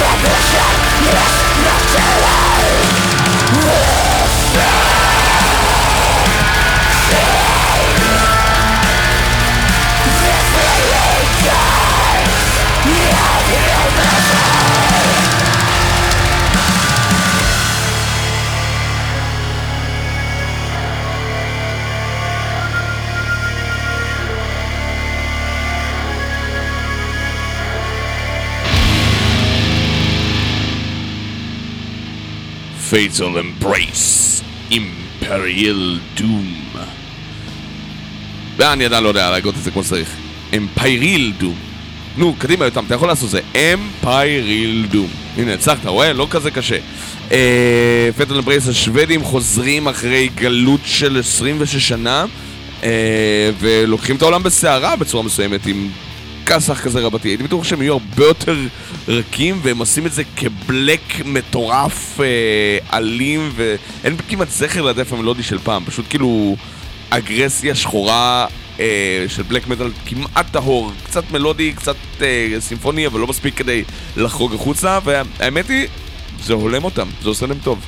Speaker 2: Submission is not to Fatal Embrace, Imperial Doom. ואני עדיין לא יודע להגות את זה כמו שצריך. אמפייריל דום. נו, קדימה יותם, אתה יכול לעשות את זה. אמפייריל דום. הנה, הצלחת, רואה? לא כזה קשה. פטל אמברייס השוודים חוזרים אחרי גלות של 26 שנה, אה, ולוקחים את העולם בסערה בצורה מסוימת עם כסח כזה רבתי. הייתי בטוח שהם יהיו הרבה יותר רכים, והם עושים את זה כבלק מטורף, אה, אלים, ואין כמעט זכר לדף המלודי של פעם. פשוט כאילו אגרסיה שחורה אה, של בלק מטאל כמעט טהור. קצת מלודי, קצת אה, סימפוני, אבל לא מספיק כדי לחרוג החוצה, והאמת היא, זה הולם אותם, זה עושה להם טוב.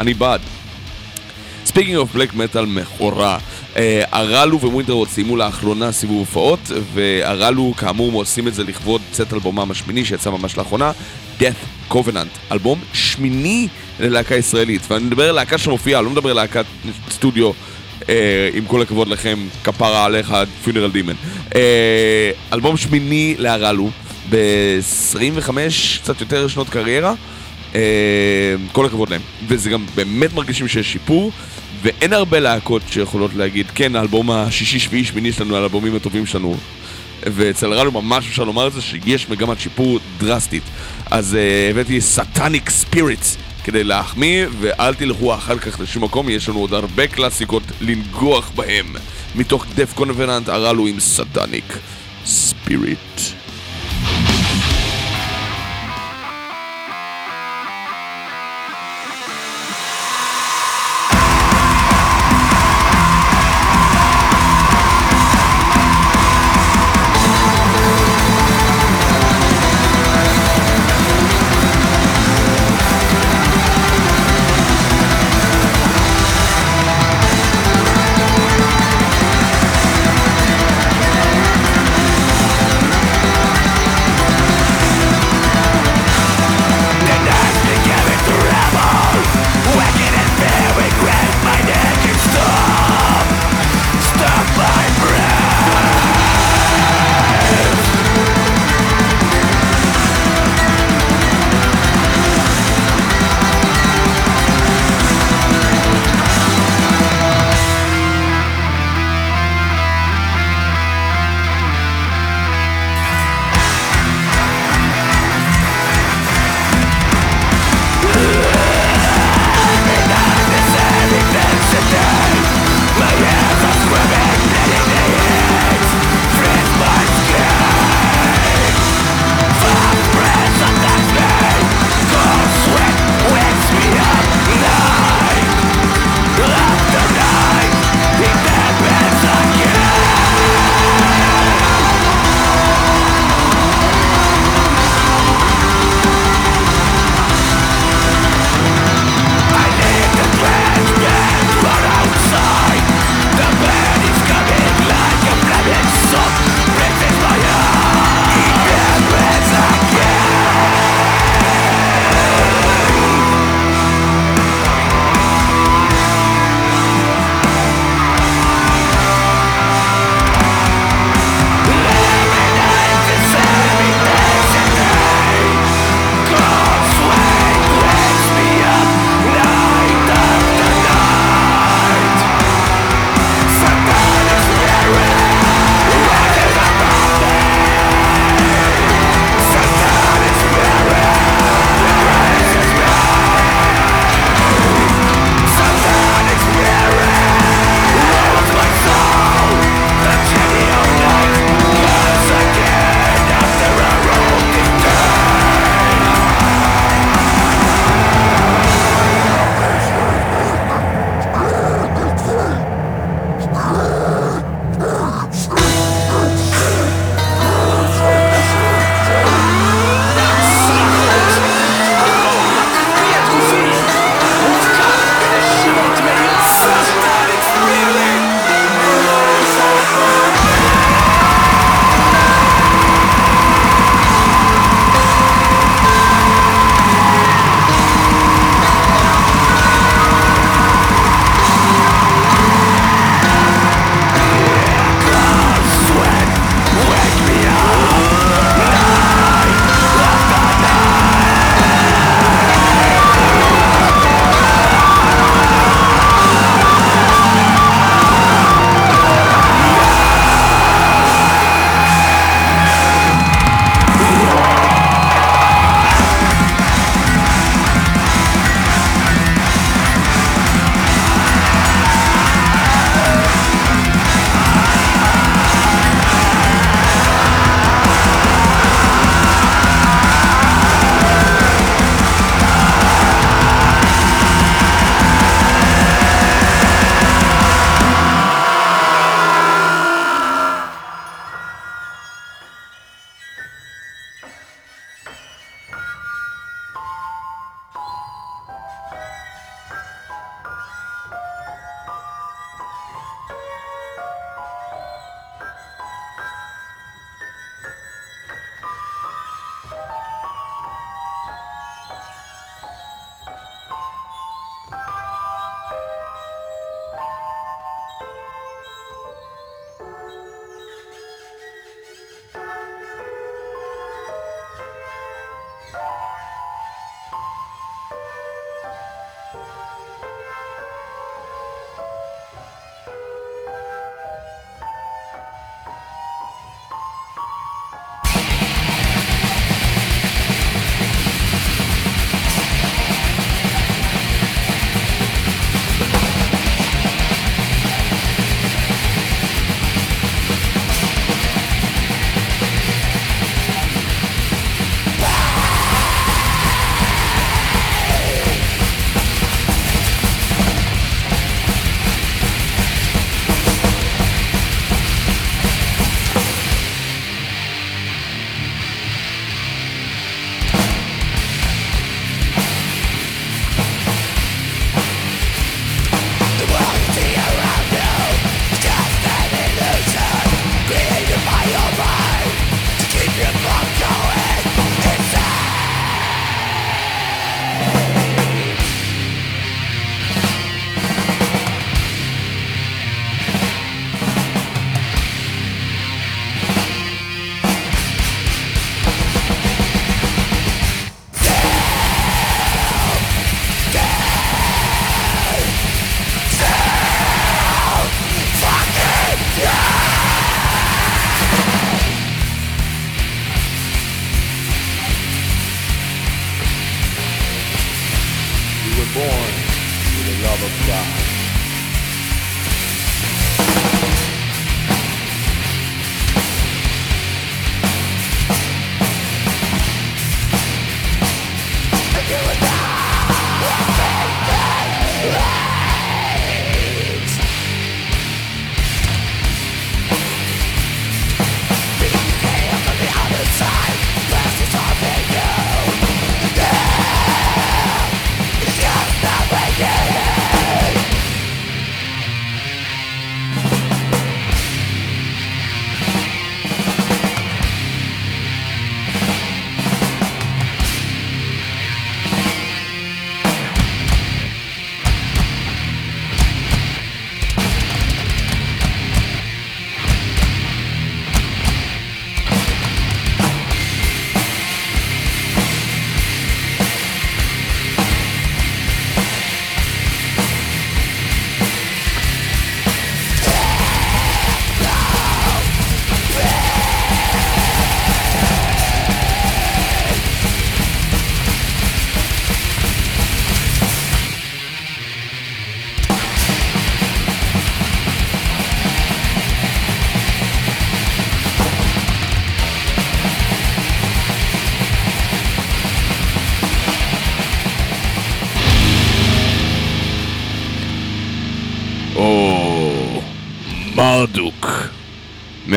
Speaker 2: אני בעד. Speaking of בלק מטאל מכורה, אה, הרלו ווינטר סיימו לאחרונה סיבוב הופעות, והרלו כאמור עושים את זה לכבוד צאת אלבומם השמיני שיצא ממש לאחרונה, Death Covenant, אלבום שמיני ללהקה ישראלית, ואני מדבר על להקה שמופיעה, לא מדבר על להקת סטודיו. אה, עם כל הכבוד לכם, כפרה עליך, פיונרל דימן. אה, אלבום שמיני להרלו, ב-25, קצת יותר שנות קריירה. כל הכבוד להם. וזה גם באמת מרגישים שיש שיפור, ואין הרבה להקות שיכולות להגיד, כן, האלבום השישי, שביעי, שמיני שלנו, האלבומים הטובים שלנו. ואצל רלו ממש אפשר לומר את זה, שיש מגמת שיפור דרסטית. אז uh, הבאתי סאטניק ספיריטס כדי להחמיא, ואל תלכו אחר כך לשום מקום, יש לנו עוד הרבה קלאסיקות לנגוח בהם. מתוך דף קונבננט הרלו עם סאטניק ספיריט.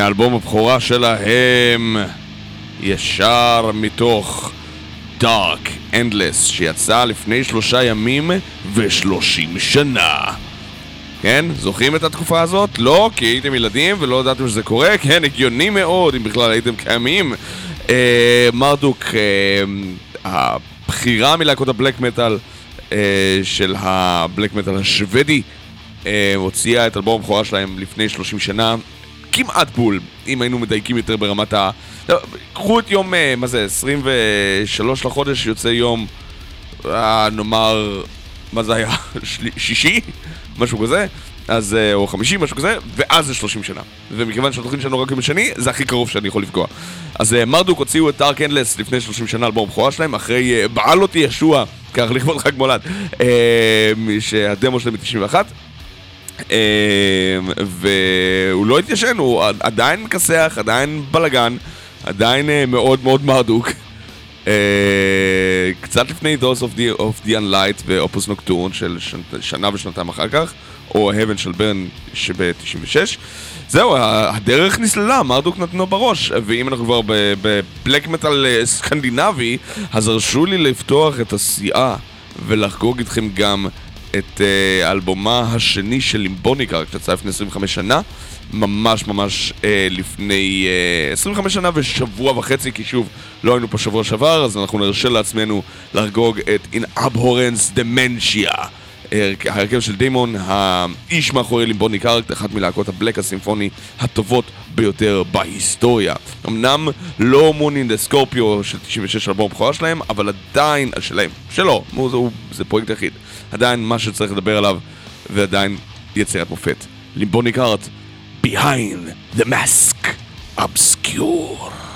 Speaker 2: מאלבום הבכורה שלהם, ישר מתוך דארק אנדלס, שיצא לפני שלושה ימים ושלושים שנה. כן? זוכרים את התקופה הזאת? לא, כי הייתם ילדים ולא ידעתם שזה קורה? כן, הגיוני מאוד, אם בכלל הייתם קיימים. אה, מרדוק, אה, הבחירה מלהקות הבלק מטאל אה, של הבלק מטאל השוודי, אה, הוציאה את אלבום הבכורה שלהם לפני 30 שנה, כמעט בול, אם היינו מדייקים יותר ברמת ה... לא, קחו את יום, אה, מה זה, 23 לחודש, יוצא יום, אה, נאמר, מה זה היה? שישי? משהו כזה? אז, אה, או חמישי, משהו כזה, ואז זה 30 שנה. ומכיוון שהתוכנית שלנו רק יום שני, זה הכי קרוב שאני יכול לפגוע. אז מרדוק הוציאו את דארק אנדלס לפני 30 שנה, אלבום הבכורה שלהם, אחרי בעל אותי ישוע, כך לכבוד חג מולד, שהדמו שלהם מ-91. אה, והוא לא התיישן, הוא עדיין מכסח, עדיין בלאגן, עדיין אה, מאוד מאוד מרדוק. אה, קצת לפני of the, of the Unlight ואופוס נוקטורן של שנ, שנה ושנתיים אחר כך, או Heaven של ברן שב-96. זהו, הדרך נסללה, מרדוק נתנו בראש. ואם אנחנו כבר בבלק מטאל סקנדינבי, אז הרשו לי לפתוח את הסיעה ולחגוג איתכם גם את אה, אלבומה השני של לימבוניקה, שיצא לפני 25 שנה, ממש ממש אה, לפני אה, 25 שנה ושבוע וחצי, כי שוב, לא היינו פה שבוע שעבר, אז אנחנו נרשה לעצמנו לחגוג את In Abhorrence Dementia. ההרכב של דיימון, האיש מאחורי לימבוניק ארקט, אחת מלהקות הבלק הסימפוני הטובות ביותר בהיסטוריה. אמנם לא מון אין סקורפיו של 96 אלבום הבכורה שלהם, אבל עדיין, שלהם, שלו, הוא, הוא, זה פרויקט יחיד. עדיין מה שצריך לדבר עליו, ועדיין יצירת מופת. לימבוניק ארט, Behind the Mask, Obscure.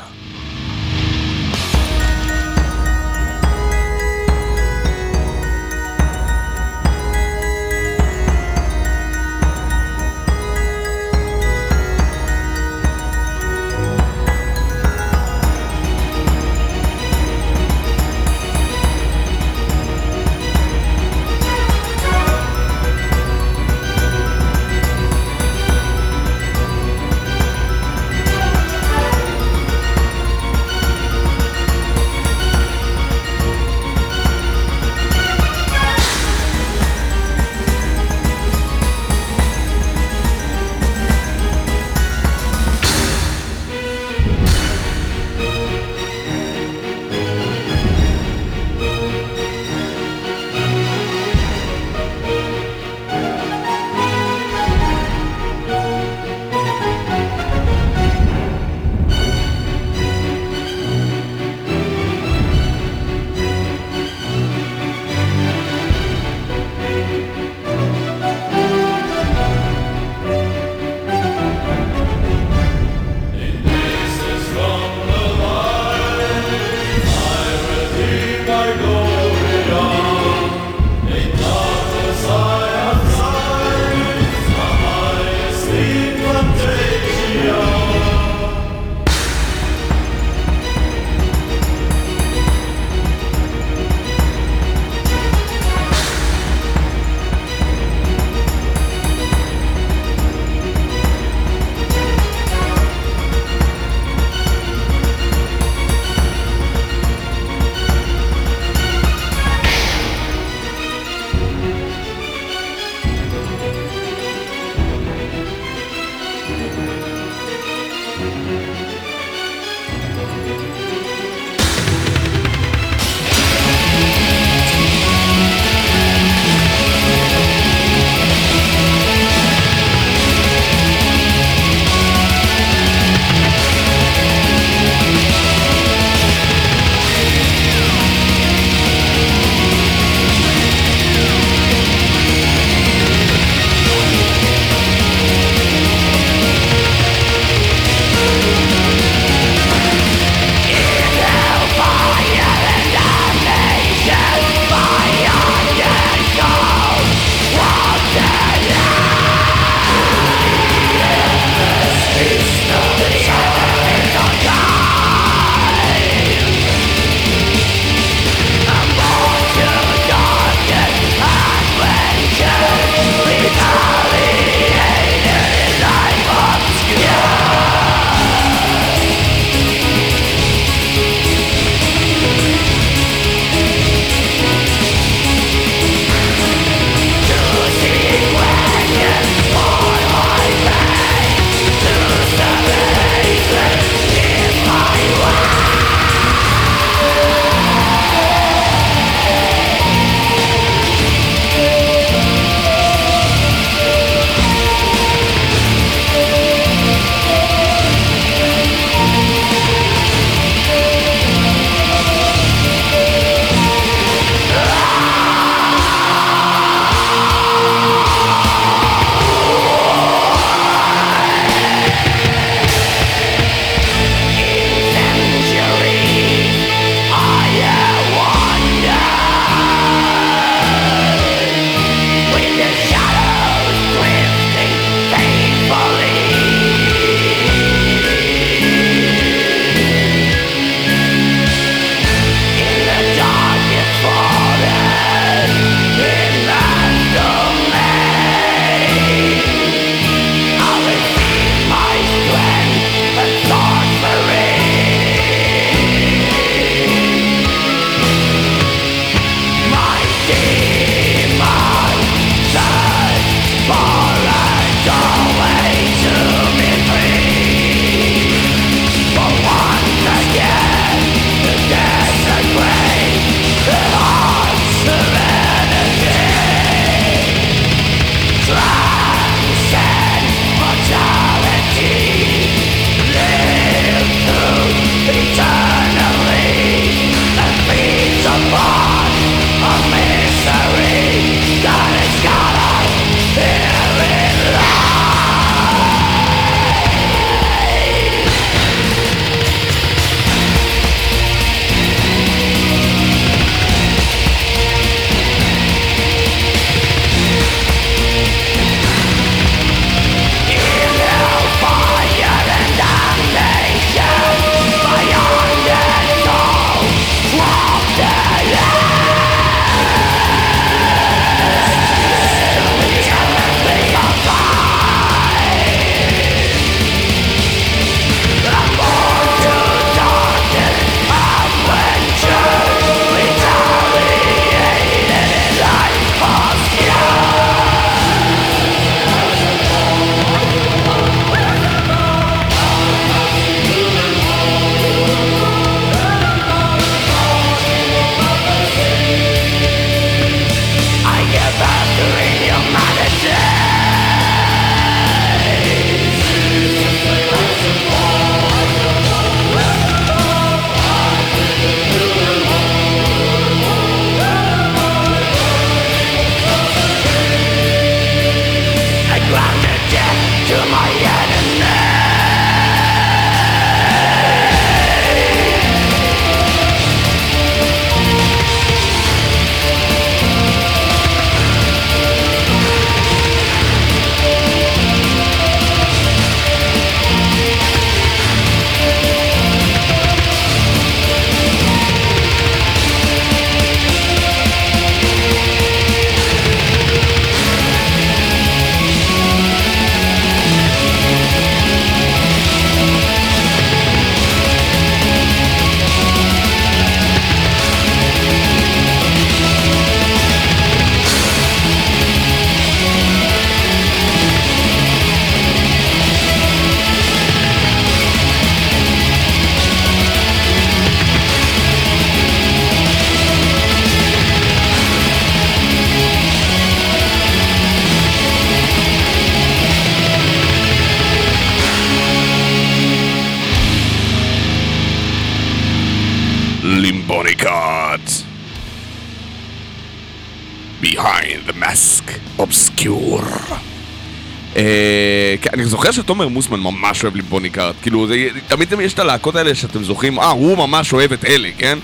Speaker 2: זוכר שתומר מוסמן ממש אוהב לימבוני קארט, כאילו, זה, תמיד יש את הלהקות האלה שאתם זוכרים, אה, הוא ממש אוהב את אלה, כן?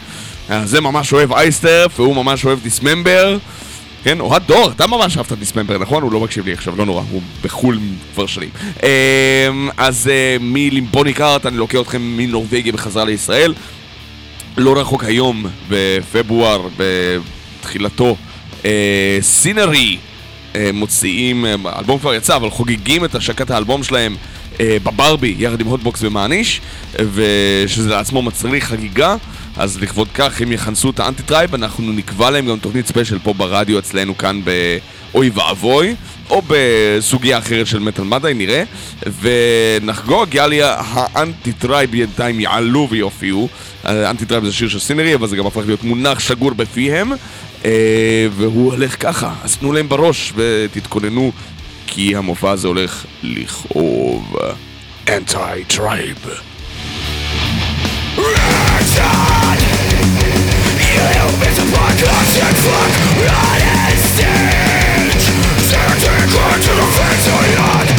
Speaker 2: אה, זה ממש אוהב אייסטרף, והוא ממש אוהב דיסממבר. כן, אוהד דור, אתה ממש אהבת דיסממבר, נכון? הוא לא מקשיב לי עכשיו, לא נורא, הוא בחו"ל כבר שנים. אמ, אז אה, מלימבוני קארט אני לוקח אתכם מנורבגיה בחזרה לישראל. לא רחוק היום, בפברואר, בתחילתו, אה, סינרי מוציאים, אה, האלבום כבר יצא, אבל חוגגים את השקת האלבום שלהם אה, בברבי, יחד עם Hotbox ומעניש, ושזה לעצמו מצריך חגיגה. אז לכבוד כך, אם יכנסו את ה Anti Tribe, אנחנו נקבע להם גם תוכנית ספיישל פה ברדיו אצלנו כאן באוי ואבוי, או בסוגיה אחרת של מטאל מדי, נראה, ונחגוג, יאללה, ה Anti Tribe בינתיים יעלו ויופיעו. ה Anti Tribe זה שיר של Sinnery, אבל זה גם הפך להיות מונח שגור בפיהם, אה, והוא הולך ככה, אז תנו להם בראש ותתכוננו, כי המופע הזה הולך לכאוב.
Speaker 3: Anti Tribe. Move the
Speaker 7: Declare to the victory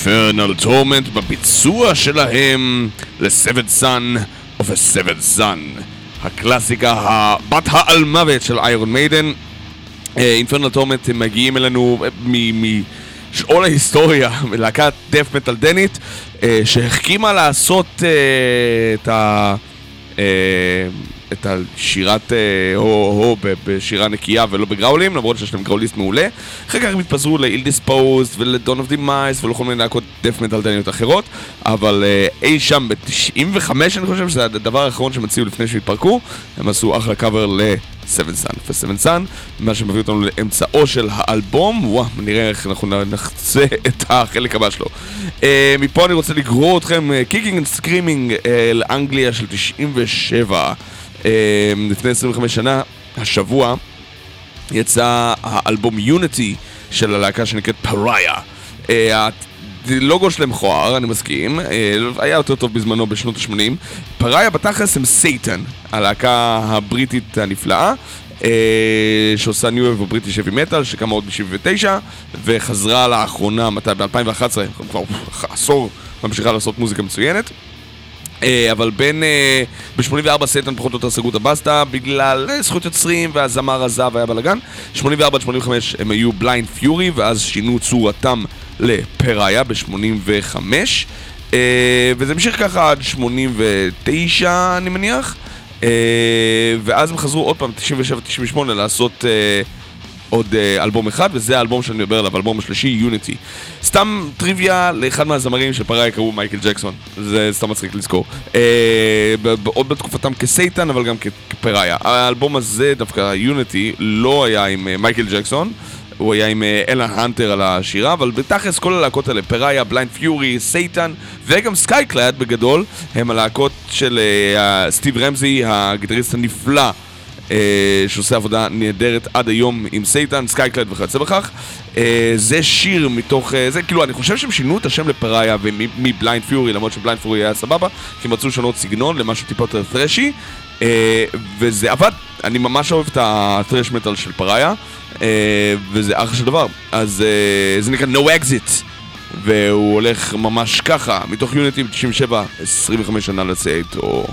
Speaker 2: Infernal Torment בביצוע שלהם ל-Seventh Son of a Seventh Son הקלאסיקה הבת אלמוות של Iron Maiden Infernal Torment מגיעים אלינו אה, משאול ההיסטוריה מלהקת דת' מטאל דנית אה, שהחכימה לעשות אה, את ה... אה, את השירת אה, הו-הו ב- בשירה נקייה ולא בגראולים, למרות שיש להם גראוליסט מעולה. אחר כך הם התפזרו ל-Ill-Disposed ול-Dawn of Demise ולכל מיני להקות דת' מטאל דניות אחרות, אבל אה, אי שם ב-95 אני חושב שזה הדבר האחרון שהם הוציאו לפני שהתפרקו, הם עשו אחלה קאבר ל- Seventh Son. ו- Seventh Son, מה שמביא אותנו לאמצעו של האלבום, וואו, נראה איך אנחנו נחצה את החלק הבא שלו. אה, מפה אני רוצה לגרור אתכם kicking and screaming לאנגליה של 97. אה, לפני 25 שנה, השבוע, יצא האלבום יוניטי של הלהקה שנקראת פריה. לוגו שלהם מכוער, אני מסכים, אה, היה יותר טוב בזמנו בשנות ה-80. פראיה בתכלס הם סייטן, הלהקה הבריטית הנפלאה. אה, שעושה ניו ווב בריטיש אבי מטאל, שקמה עוד ב-79, וחזרה לאחרונה, מתי? ב-2011, כבר עשור, ממשיכה לעשות מוזיקה מצוינת. אה, אבל בין... אה, ב-84 Satan פחות או יותר סגרו את הבסטה בגלל אה, זכויות יוצרים והזמר עזב והיה בלאגן. 84 עד 85 הם היו Blind Fury ואז שינו צורתם ל Pariah ב-85 וזה המשיך ככה עד 89 אני מניח ואז הם חזרו עוד פעם 97-98 לעשות עוד אה, אלבום אחד, וזה האלבום שאני מדבר עליו, האלבום השלישי, Unity. סתם טריוויה לאחד מהזמרים של Pariah קראו מייקל ג'קסון, זה סתם מצחיק לזכור. אה, עוד בתקופתם כ Satan, אבל גם כ- כ Pariah. האלבום הזה, דווקא Unity, לא היה עם אה, מייקל ג'קסון. הוא היה עם אלן הנטר על השירה, אבל בתכלס כל הלהקות האלה, Pariah, Blind Fury, Satan וגם Skyclad בגדול, הם הלהקות של סטיב רמזי, הגיטריסט הנפלא שעושה עבודה נהדרת עד היום עם Satan, Skyclad וכיוצא בכך. אה, זה שיר מתוך, אה, זה כאילו, אני חושב שהם שינו את השם ל Pariah מ Blind Fury, למרות ש Blind Fury היה סבבה, כי הם רצו לשנות סגנון למשהו טיפה יותר ת'רשי, אה, וזה עבד, אני ממש אוהב את הת'ראש מטאל של Pariah, אה, וזה אחלה של דבר. אז אה, זה נקרא No Exit. והוא הולך ממש ככה, מתוך Unity ב-97, 25 שנה לצאת, או...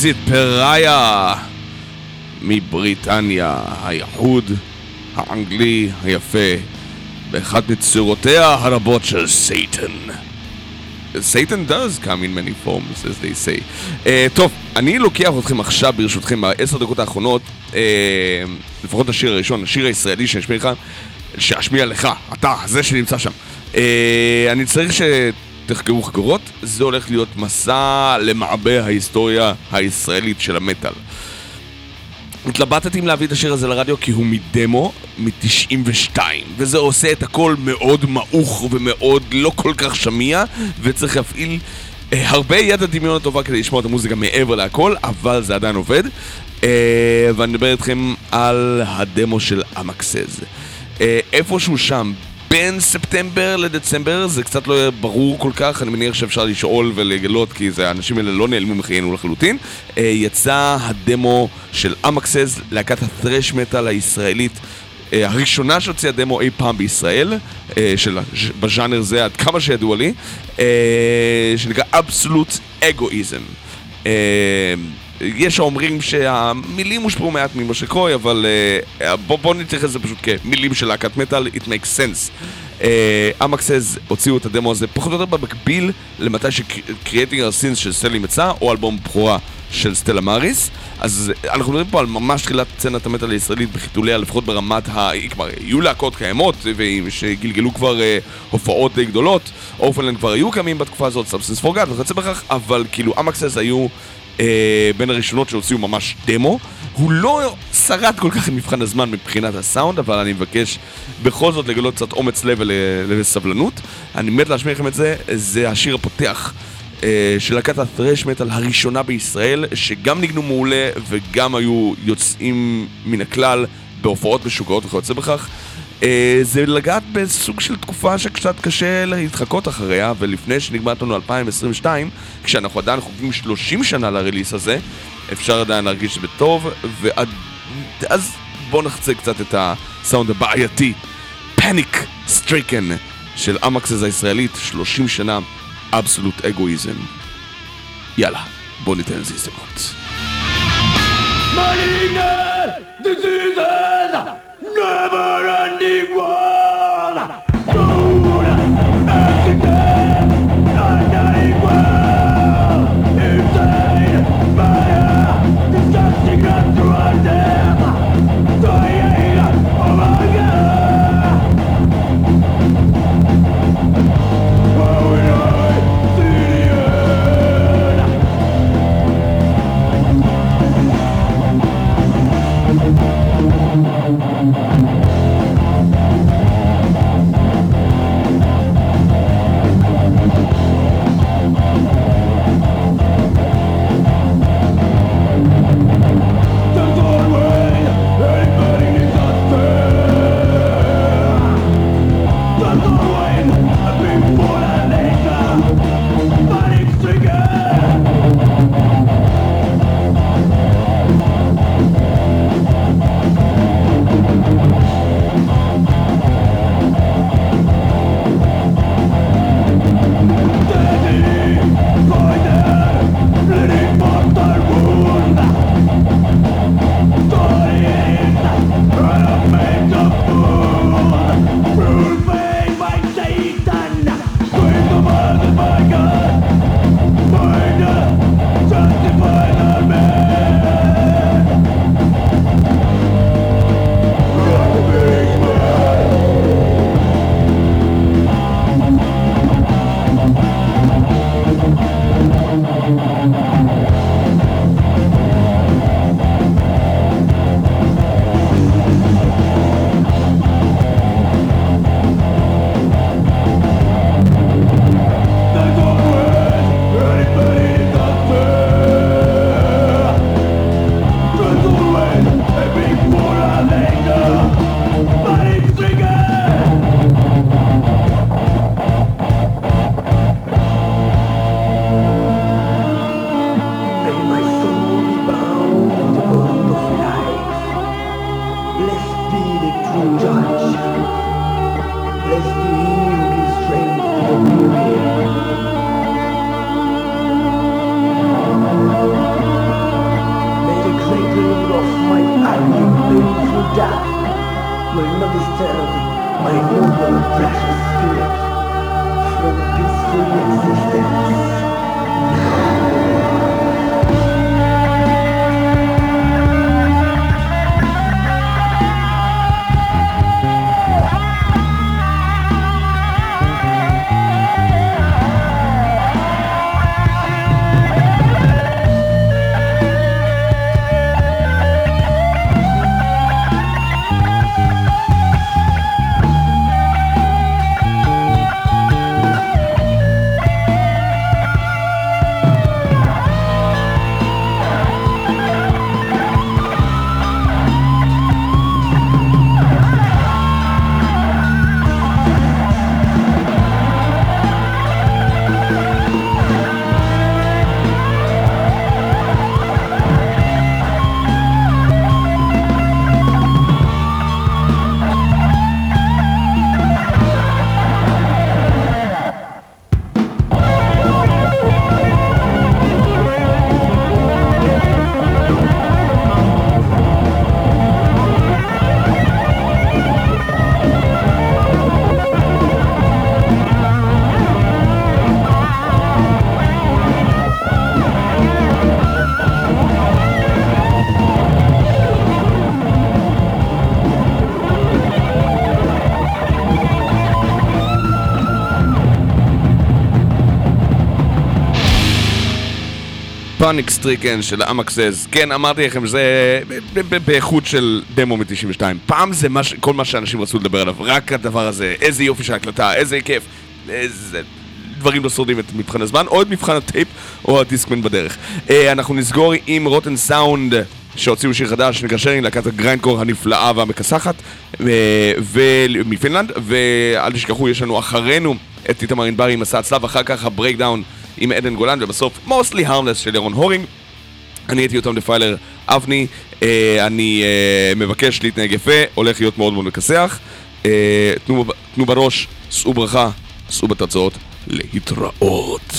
Speaker 2: Exit פראיה מבריטניה, האיחוד האנגלי היפה באחת מצורותיה הרבות של סייטן. Satan does come in many forms, as they say. Uh, טוב, אני לוקח אתכם עכשיו, ברשותכם, בעשר דקות האחרונות, uh, לפחות השיר הראשון, השיר הישראלי שאשמיע לך, שאשמיע לך, אתה, זה שנמצא שם. Uh, אני צריך שתחגרו חגורות, זה הולך להיות מסע למעבה ההיסטוריה הישראלית של המטאל. התלבטתי אם להביא את השיר הזה לרדיו כי הוא מדמו מ-92 וזה עושה את הכל מאוד מעוך ומאוד לא כל כך שמיע וצריך להפעיל אה, הרבה יד הדמיון הטובה כדי לשמוע את המוזיקה מעבר להכל אבל זה עדיין עובד אה, ואני מדבר איתכם על הדמו של אמקסז אה, איפשהו שם בין ספטמבר לדצמבר זה קצת לא יהיה ברור כל כך, אני מניח שאפשר לשאול ולגלות כי זה, האנשים האלה לא נעלמו מחיינו לחלוטין. אה, יצא הדמו של אמקסס, להקת הטרש מטאל הישראלית אה, הראשונה שהוציאה דמו אי פעם בישראל, אה, של, בז'אנר זה עד כמה שידוע לי, שנקרא אבסולוט אגואיזם. אה, יש האומרים שהמילים הושפעו מעט ממשה קרוי, אבל uh, בוא, בוא נתייחס לזה פשוט כמילים של להקת מטאל, it makes sense. אמקסס uh, הוציאו את הדמו הזה פחות או יותר במקביל למתי our Sins של סטלי מצא, או אלבום בכורה של סטלה מאריס. אז uh, אנחנו מדברים פה על ממש תחילת סצנת המטאל הישראלית בחיתוליה, לפחות ברמת ה... כבר היו להקות קיימות, שגלגלו כבר uh, הופעות די גדולות. אורפלנד כבר היו קיימים בתקופה הזאת, סאבסנס פורגד וכיוצא בכך, אבל כאילו אמקסס היו... אה, בין הראשונות שהוציאו ממש דמו. הוא לא שרד כל כך עם מבחן הזמן מבחינת הסאונד, אבל אני מבקש בכל זאת לגלות קצת אומץ לב וסבלנות. אני מת להשמיע לכם את זה, זה השיר הפותח. אה, של להקת ה-thrash metal הראשונה בישראל, שגם ניגנו מעולה וגם היו יוצאים מן הכלל בהופעות משוגעות וכיוצא בכך. אה, זה לגעת בסוג של תקופה שקצת קשה להתחקות אחריה, ולפני שנגמרת לנו 2022, כשאנחנו עדיין חוגגים 30 שנה לריליס הזה, אפשר עדיין להרגיש בטוב, ואז בואו נחצה קצת את הסאונד הבעייתי, Panic Stricken של אמקסס הישראלית, 30 שנה, Absolute Egoism. יאללה, בואו ניתן לזה הזדמנות.
Speaker 1: Malignant diseases, never ending world. Panic Stricken
Speaker 2: של אמקסס, כן אמרתי לכם זה באיכות של דמו מ-92. פעם זה מה כל מה שאנשים רצו לדבר עליו, רק הדבר הזה, איזה יופי של הקלטה, איזה כיף, איזה דברים לא שורדים את מבחן הזמן, או את מבחן הטייפ, או הדיסקמן בדרך. אה, אנחנו נסגור עם Rotten Sound שהוציאו שיר חדש שנקרא Sharing, להקת הגריינדקור הנפלאה והמכסחת אה, מפינלנד, ואל תשכחו, יש לנו אחרינו את איתמר ענברי עם מסע הצלב, אחר כך ה Breakdown עם עדן גולן, ובסוף Mostly Harmless של ירון הורינג. אני הייתי יותם Defiler אבני, אה, אני אה, מבקש להתנהג יפה, הולך להיות מאוד מאוד מכסח. אה, תנו, תנו בראש, שאו ברכה, שאו בתוצאות, להתראות.